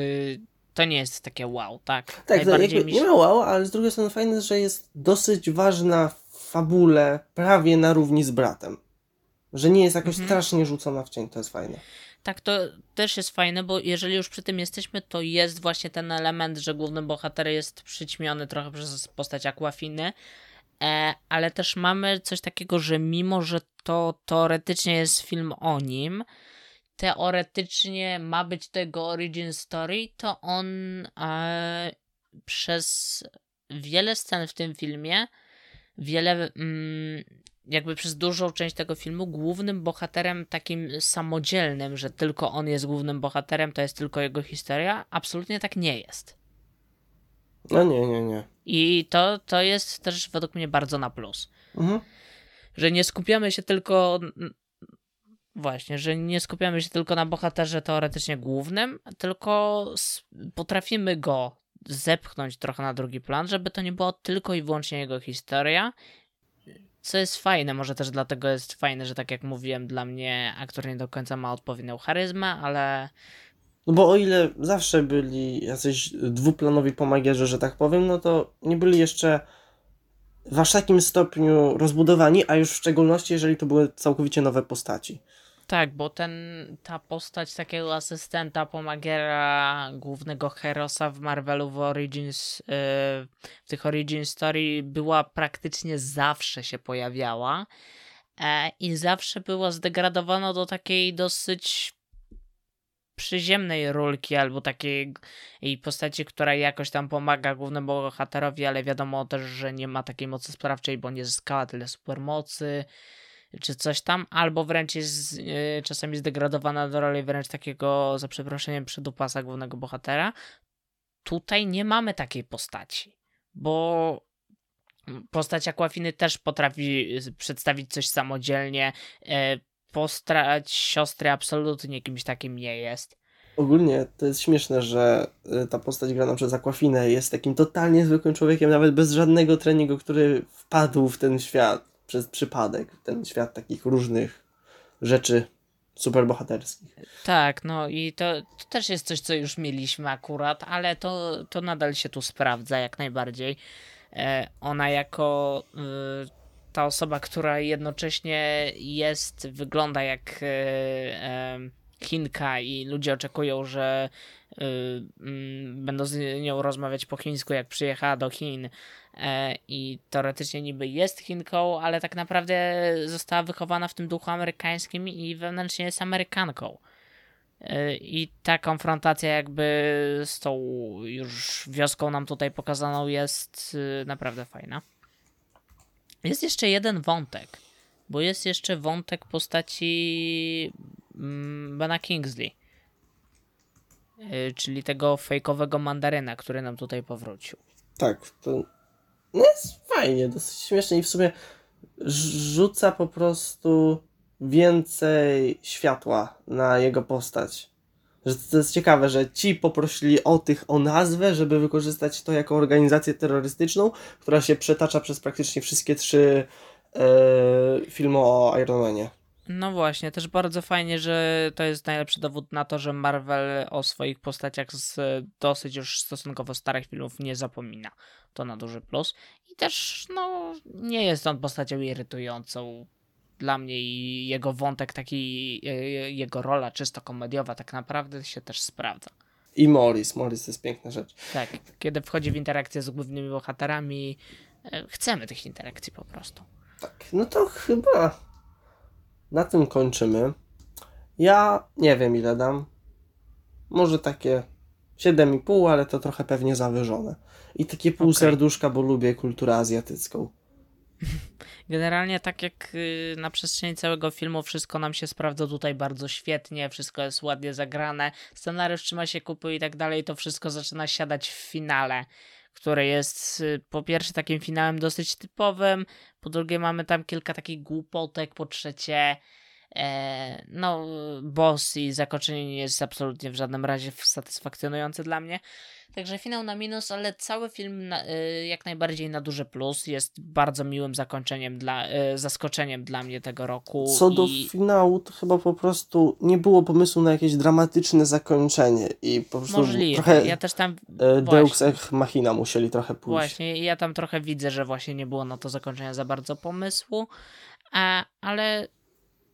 to nie jest takie wow, tak? Tak, Najbardziej jakby mi nie się- ma wow, ale z drugiej strony fajne, że jest dosyć ważna w fabule, prawie na równi z bratem. Że nie jest jakoś Mhm. strasznie rzucona w cień, to jest fajne. Tak, to też jest fajne, bo jeżeli już przy tym jesteśmy, to jest właśnie ten element, że główny bohater jest przyćmiony trochę przez postać Aquafiny, e, ale też mamy coś takiego, że mimo, że to teoretycznie jest film o nim, teoretycznie ma być tego origin story, to on e, przez wiele scen w tym filmie, wiele mm, jakby przez dużą część tego filmu głównym bohaterem takim samodzielnym, że tylko on jest głównym bohaterem, to jest tylko jego historia, absolutnie tak nie jest. No nie, nie, nie. I to, to jest też według mnie bardzo na plus. Mhm. Że nie skupiamy się tylko. Właśnie, że nie skupiamy się tylko na bohaterze teoretycznie głównym, tylko potrafimy go zepchnąć trochę na drugi plan, żeby to nie było tylko i wyłącznie jego historia. Co jest fajne, może też dlatego jest fajne, że tak jak mówiłem, dla mnie aktor nie do końca ma odpowiednią charyzmę, ale No bo o ile zawsze byli jacyś dwuplanowi pomagierzy, że tak powiem, no to nie byli jeszcze w aż takim stopniu rozbudowani, a już w szczególności, jeżeli to były całkowicie nowe postaci. Tak, bo ten, ta postać takiego asystenta, pomagiera głównego Herosa w Marvelu w Origins, yy, w tych Origin Story była praktycznie zawsze się pojawiała e, i zawsze była zdegradowana do takiej dosyć przyziemnej rulki albo takiej postaci, która jakoś tam pomaga głównemu bohaterowi, ale wiadomo też, że nie ma takiej mocy sprawczej, bo nie zyskała tyle supermocy czy coś tam, albo wręcz jest yy, czasami zdegradowana do roli wręcz takiego, za przeproszeniem, przydupasa głównego bohatera, tutaj nie mamy takiej postaci, bo postać Aquafiny też potrafi przedstawić coś samodzielnie. E, postać siostry absolutnie kimś takim nie jest. Ogólnie to jest śmieszne, że ta postać grana przez Aquafinę jest takim totalnie zwykłym człowiekiem, nawet bez żadnego treningu, który wpadł w ten świat przez przypadek. Ten świat takich różnych rzeczy superbohaterskich. Tak, no i to, to też jest coś, co już mieliśmy akurat, ale to, to nadal się tu sprawdza jak najbardziej. E, ona jako y, ta osoba, która jednocześnie jest, wygląda jak y, Chinka i ludzie oczekują, że y, mm, będą z nią rozmawiać po chińsku, jak przyjechała do Chin e, i teoretycznie niby jest Chinką, ale tak naprawdę została wychowana w tym duchu amerykańskim i wewnętrznie jest Amerykanką. E, I ta konfrontacja jakby z tą już wioską nam tutaj pokazaną jest y, naprawdę fajna. Jest jeszcze jeden wątek, bo jest jeszcze wątek postaci mm, Bena Kingsley, y, czyli tego fejkowego mandaryna, który nam tutaj powrócił. Tak, to no jest fajnie, dosyć śmiesznie i w sumie rzuca po prostu więcej światła na jego postać. Że to jest ciekawe, że ci poprosili o tych o nazwę, żeby wykorzystać to jako organizację terrorystyczną, która się przetacza przez praktycznie wszystkie trzy e, filmy o Ironmanie. No właśnie, też bardzo fajnie, że to jest najlepszy dowód na to, że Marvel o swoich postaciach z dosyć już stosunkowo starych filmów nie zapomina. To na duży plus. I też, no, nie jest on postacią irytującą dla mnie i jego wątek, taki e, jego rola czysto komediowa tak naprawdę się też sprawdza. I Morris, Morris to jest piękna rzecz. Tak, kiedy wchodzi w interakcję z głównymi bohaterami, e, chcemy tych interakcji po prostu. Tak, no to chyba na tym kończymy. Ja nie wiem ile dam. Może takie 7,5, ale to trochę pewnie zawyżone. I takie pół okay. serduszka, bo lubię kulturę azjatycką. Generalnie tak jak y, na przestrzeni całego filmu wszystko nam się sprawdza tutaj bardzo świetnie, wszystko jest ładnie zagrane, scenariusz trzyma się kupy i tak dalej, to wszystko zaczyna siadać w finale, które jest y, po pierwsze takim finałem dosyć typowym, po drugie mamy tam kilka takich głupotek, po trzecie no boss i zakończenie nie jest absolutnie w żadnym razie satysfakcjonujące dla mnie. Także finał na minus, ale cały film na, y, jak najbardziej na duży plus. Jest bardzo miłym zakończeniem dla, y, zaskoczeniem dla mnie tego roku. Co i... do finału, to chyba po prostu nie było pomysłu na jakieś dramatyczne zakończenie i po prostu Możliwe. trochę ja też tam e, Deus Ex Machina musieli trochę pójść. Właśnie, ja tam trochę widzę, że właśnie nie było na to zakończenia za bardzo pomysłu, a, ale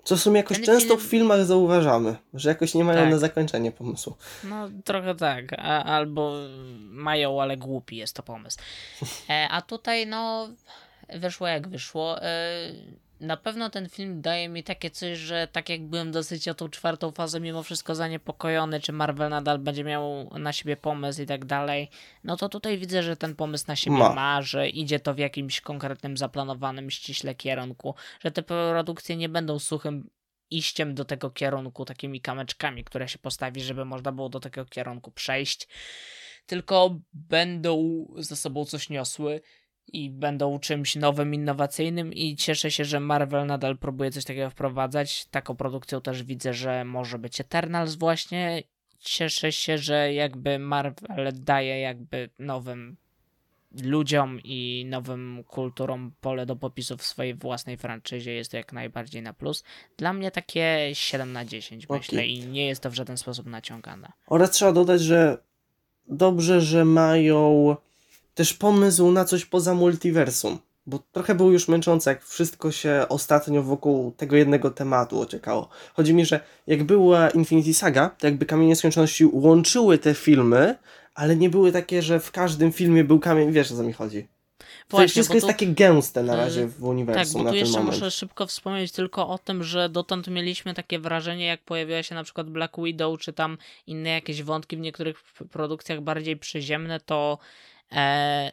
co w sumie jakoś Ten często film... w filmach zauważamy, że jakoś nie mają tak. na zakończenie pomysłu. No trochę tak, a, albo mają, ale głupi jest to pomysł. E, a tutaj no wyszło jak wyszło. E, na pewno ten film daje mi takie coś, że tak jak byłem dosyć o tą czwartą fazę mimo wszystko zaniepokojony, czy Marvel nadal będzie miał na siebie pomysł i tak dalej, no to tutaj widzę, że ten pomysł na siebie ma, ma że idzie to w jakimś konkretnym, zaplanowanym ściśle kierunku, że te produkcje nie będą suchym iściem do tego kierunku, takimi kameczkami, które się postawi, żeby można było do tego kierunku przejść, tylko będą ze sobą coś niosły i będą czymś nowym, innowacyjnym i cieszę się, że Marvel nadal próbuje coś takiego wprowadzać. Taką produkcją też widzę, że może być Eternals właśnie. Cieszę się, że jakby Marvel daje jakby nowym ludziom i nowym kulturom pole do popisu w swojej własnej franczyzie jest to jak najbardziej na plus. Dla mnie takie 7 na 10 okay. myślę i nie jest to w żaden sposób naciągane. Oraz trzeba dodać, że dobrze, że mają też pomysł na coś poza multiversum. Bo trochę było już męczące, jak wszystko się ostatnio wokół tego jednego tematu ociekało. Chodzi mi, że jak była Infinity Saga, to jakby Kamienie Skończoności łączyły te filmy, ale nie były takie, że w każdym filmie był kamień, wiesz o co mi chodzi. Właśnie, wszystko jest tu, takie gęste na razie y, w uniwersum. Tak, bo tu jeszcze moment. muszę szybko wspomnieć tylko o tym, że dotąd mieliśmy takie wrażenie, jak pojawiła się na przykład Black Widow, czy tam inne jakieś wątki w niektórych produkcjach bardziej przyziemne, to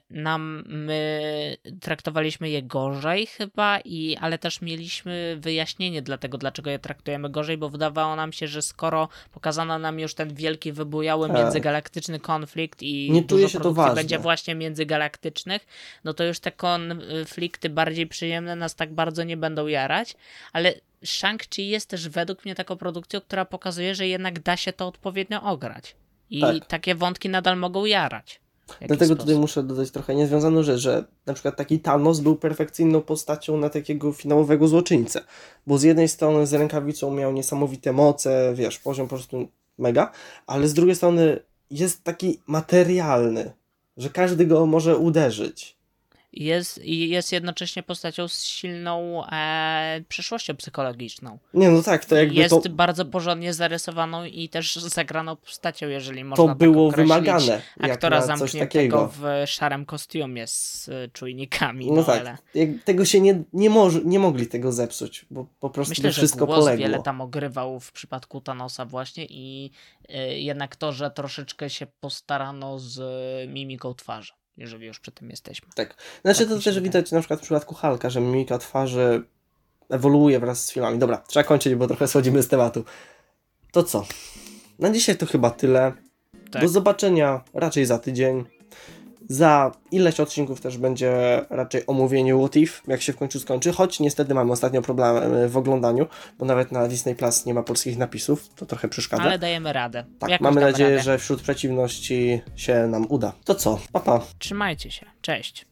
nam my traktowaliśmy je gorzej chyba, i, ale też mieliśmy wyjaśnienie dla tego, dlaczego je traktujemy gorzej, bo wydawało nam się, że skoro pokazano nam już ten wielki, wybujały Tak. międzygalaktyczny konflikt i Nie dużo czuje się to ważne. będzie właśnie międzygalaktycznych, no to już te konflikty bardziej przyjemne nas tak bardzo nie będą jarać, ale Shang-Chi jest też według mnie taką produkcją, która pokazuje, że jednak da się to odpowiednio ograć. I Tak. takie wątki nadal mogą jarać. Dlatego tutaj sposób. muszę dodać trochę niezwiązaną rzecz, że na przykład taki Thanos był perfekcyjną postacią na takiego finałowego złoczyńcę. Bo z jednej strony z rękawicą miał niesamowite moce, wiesz, poziom po prostu mega, ale z drugiej strony jest taki materialny, że każdy go może uderzyć. Jest, jest jednocześnie postacią z silną e, przeszłością psychologiczną. Nie, no tak, to jakby jest to, bardzo porządnie zarysowaną i też zagraną postacią, jeżeli można to tak było wymagane. Aktora zamkniętego w szarym kostiumie z e, czujnikami. No No, tak, ale tego się nie, nie, nie mogli tego zepsuć, bo po prostu myślę, wszystko głos poległo. wiele tam ogrywał w przypadku Thanosa właśnie i e, jednak to, że troszeczkę się postarano z e, mimiką twarzy, jeżeli już przy tym jesteśmy. Znaczy Tak to też widać na przykład w przypadku Halka, że mimika twarzy ewoluuje wraz z filmami. Dobra, trzeba kończyć, bo trochę schodzimy z tematu. To co? Na dzisiaj to chyba tyle. Tak. Do zobaczenia raczej za tydzień. Za ileś odcinków też będzie raczej omówienie What If, jak się w końcu skończy, choć niestety mamy ostatnio problemy w oglądaniu, bo nawet na Disney Plus nie ma polskich napisów, to trochę przeszkadza. Ale dajemy radę. tak, Jakoś mamy nadzieję, radę. że wśród przeciwności się nam uda. To co? Pa, pa. Trzymajcie się. Cześć.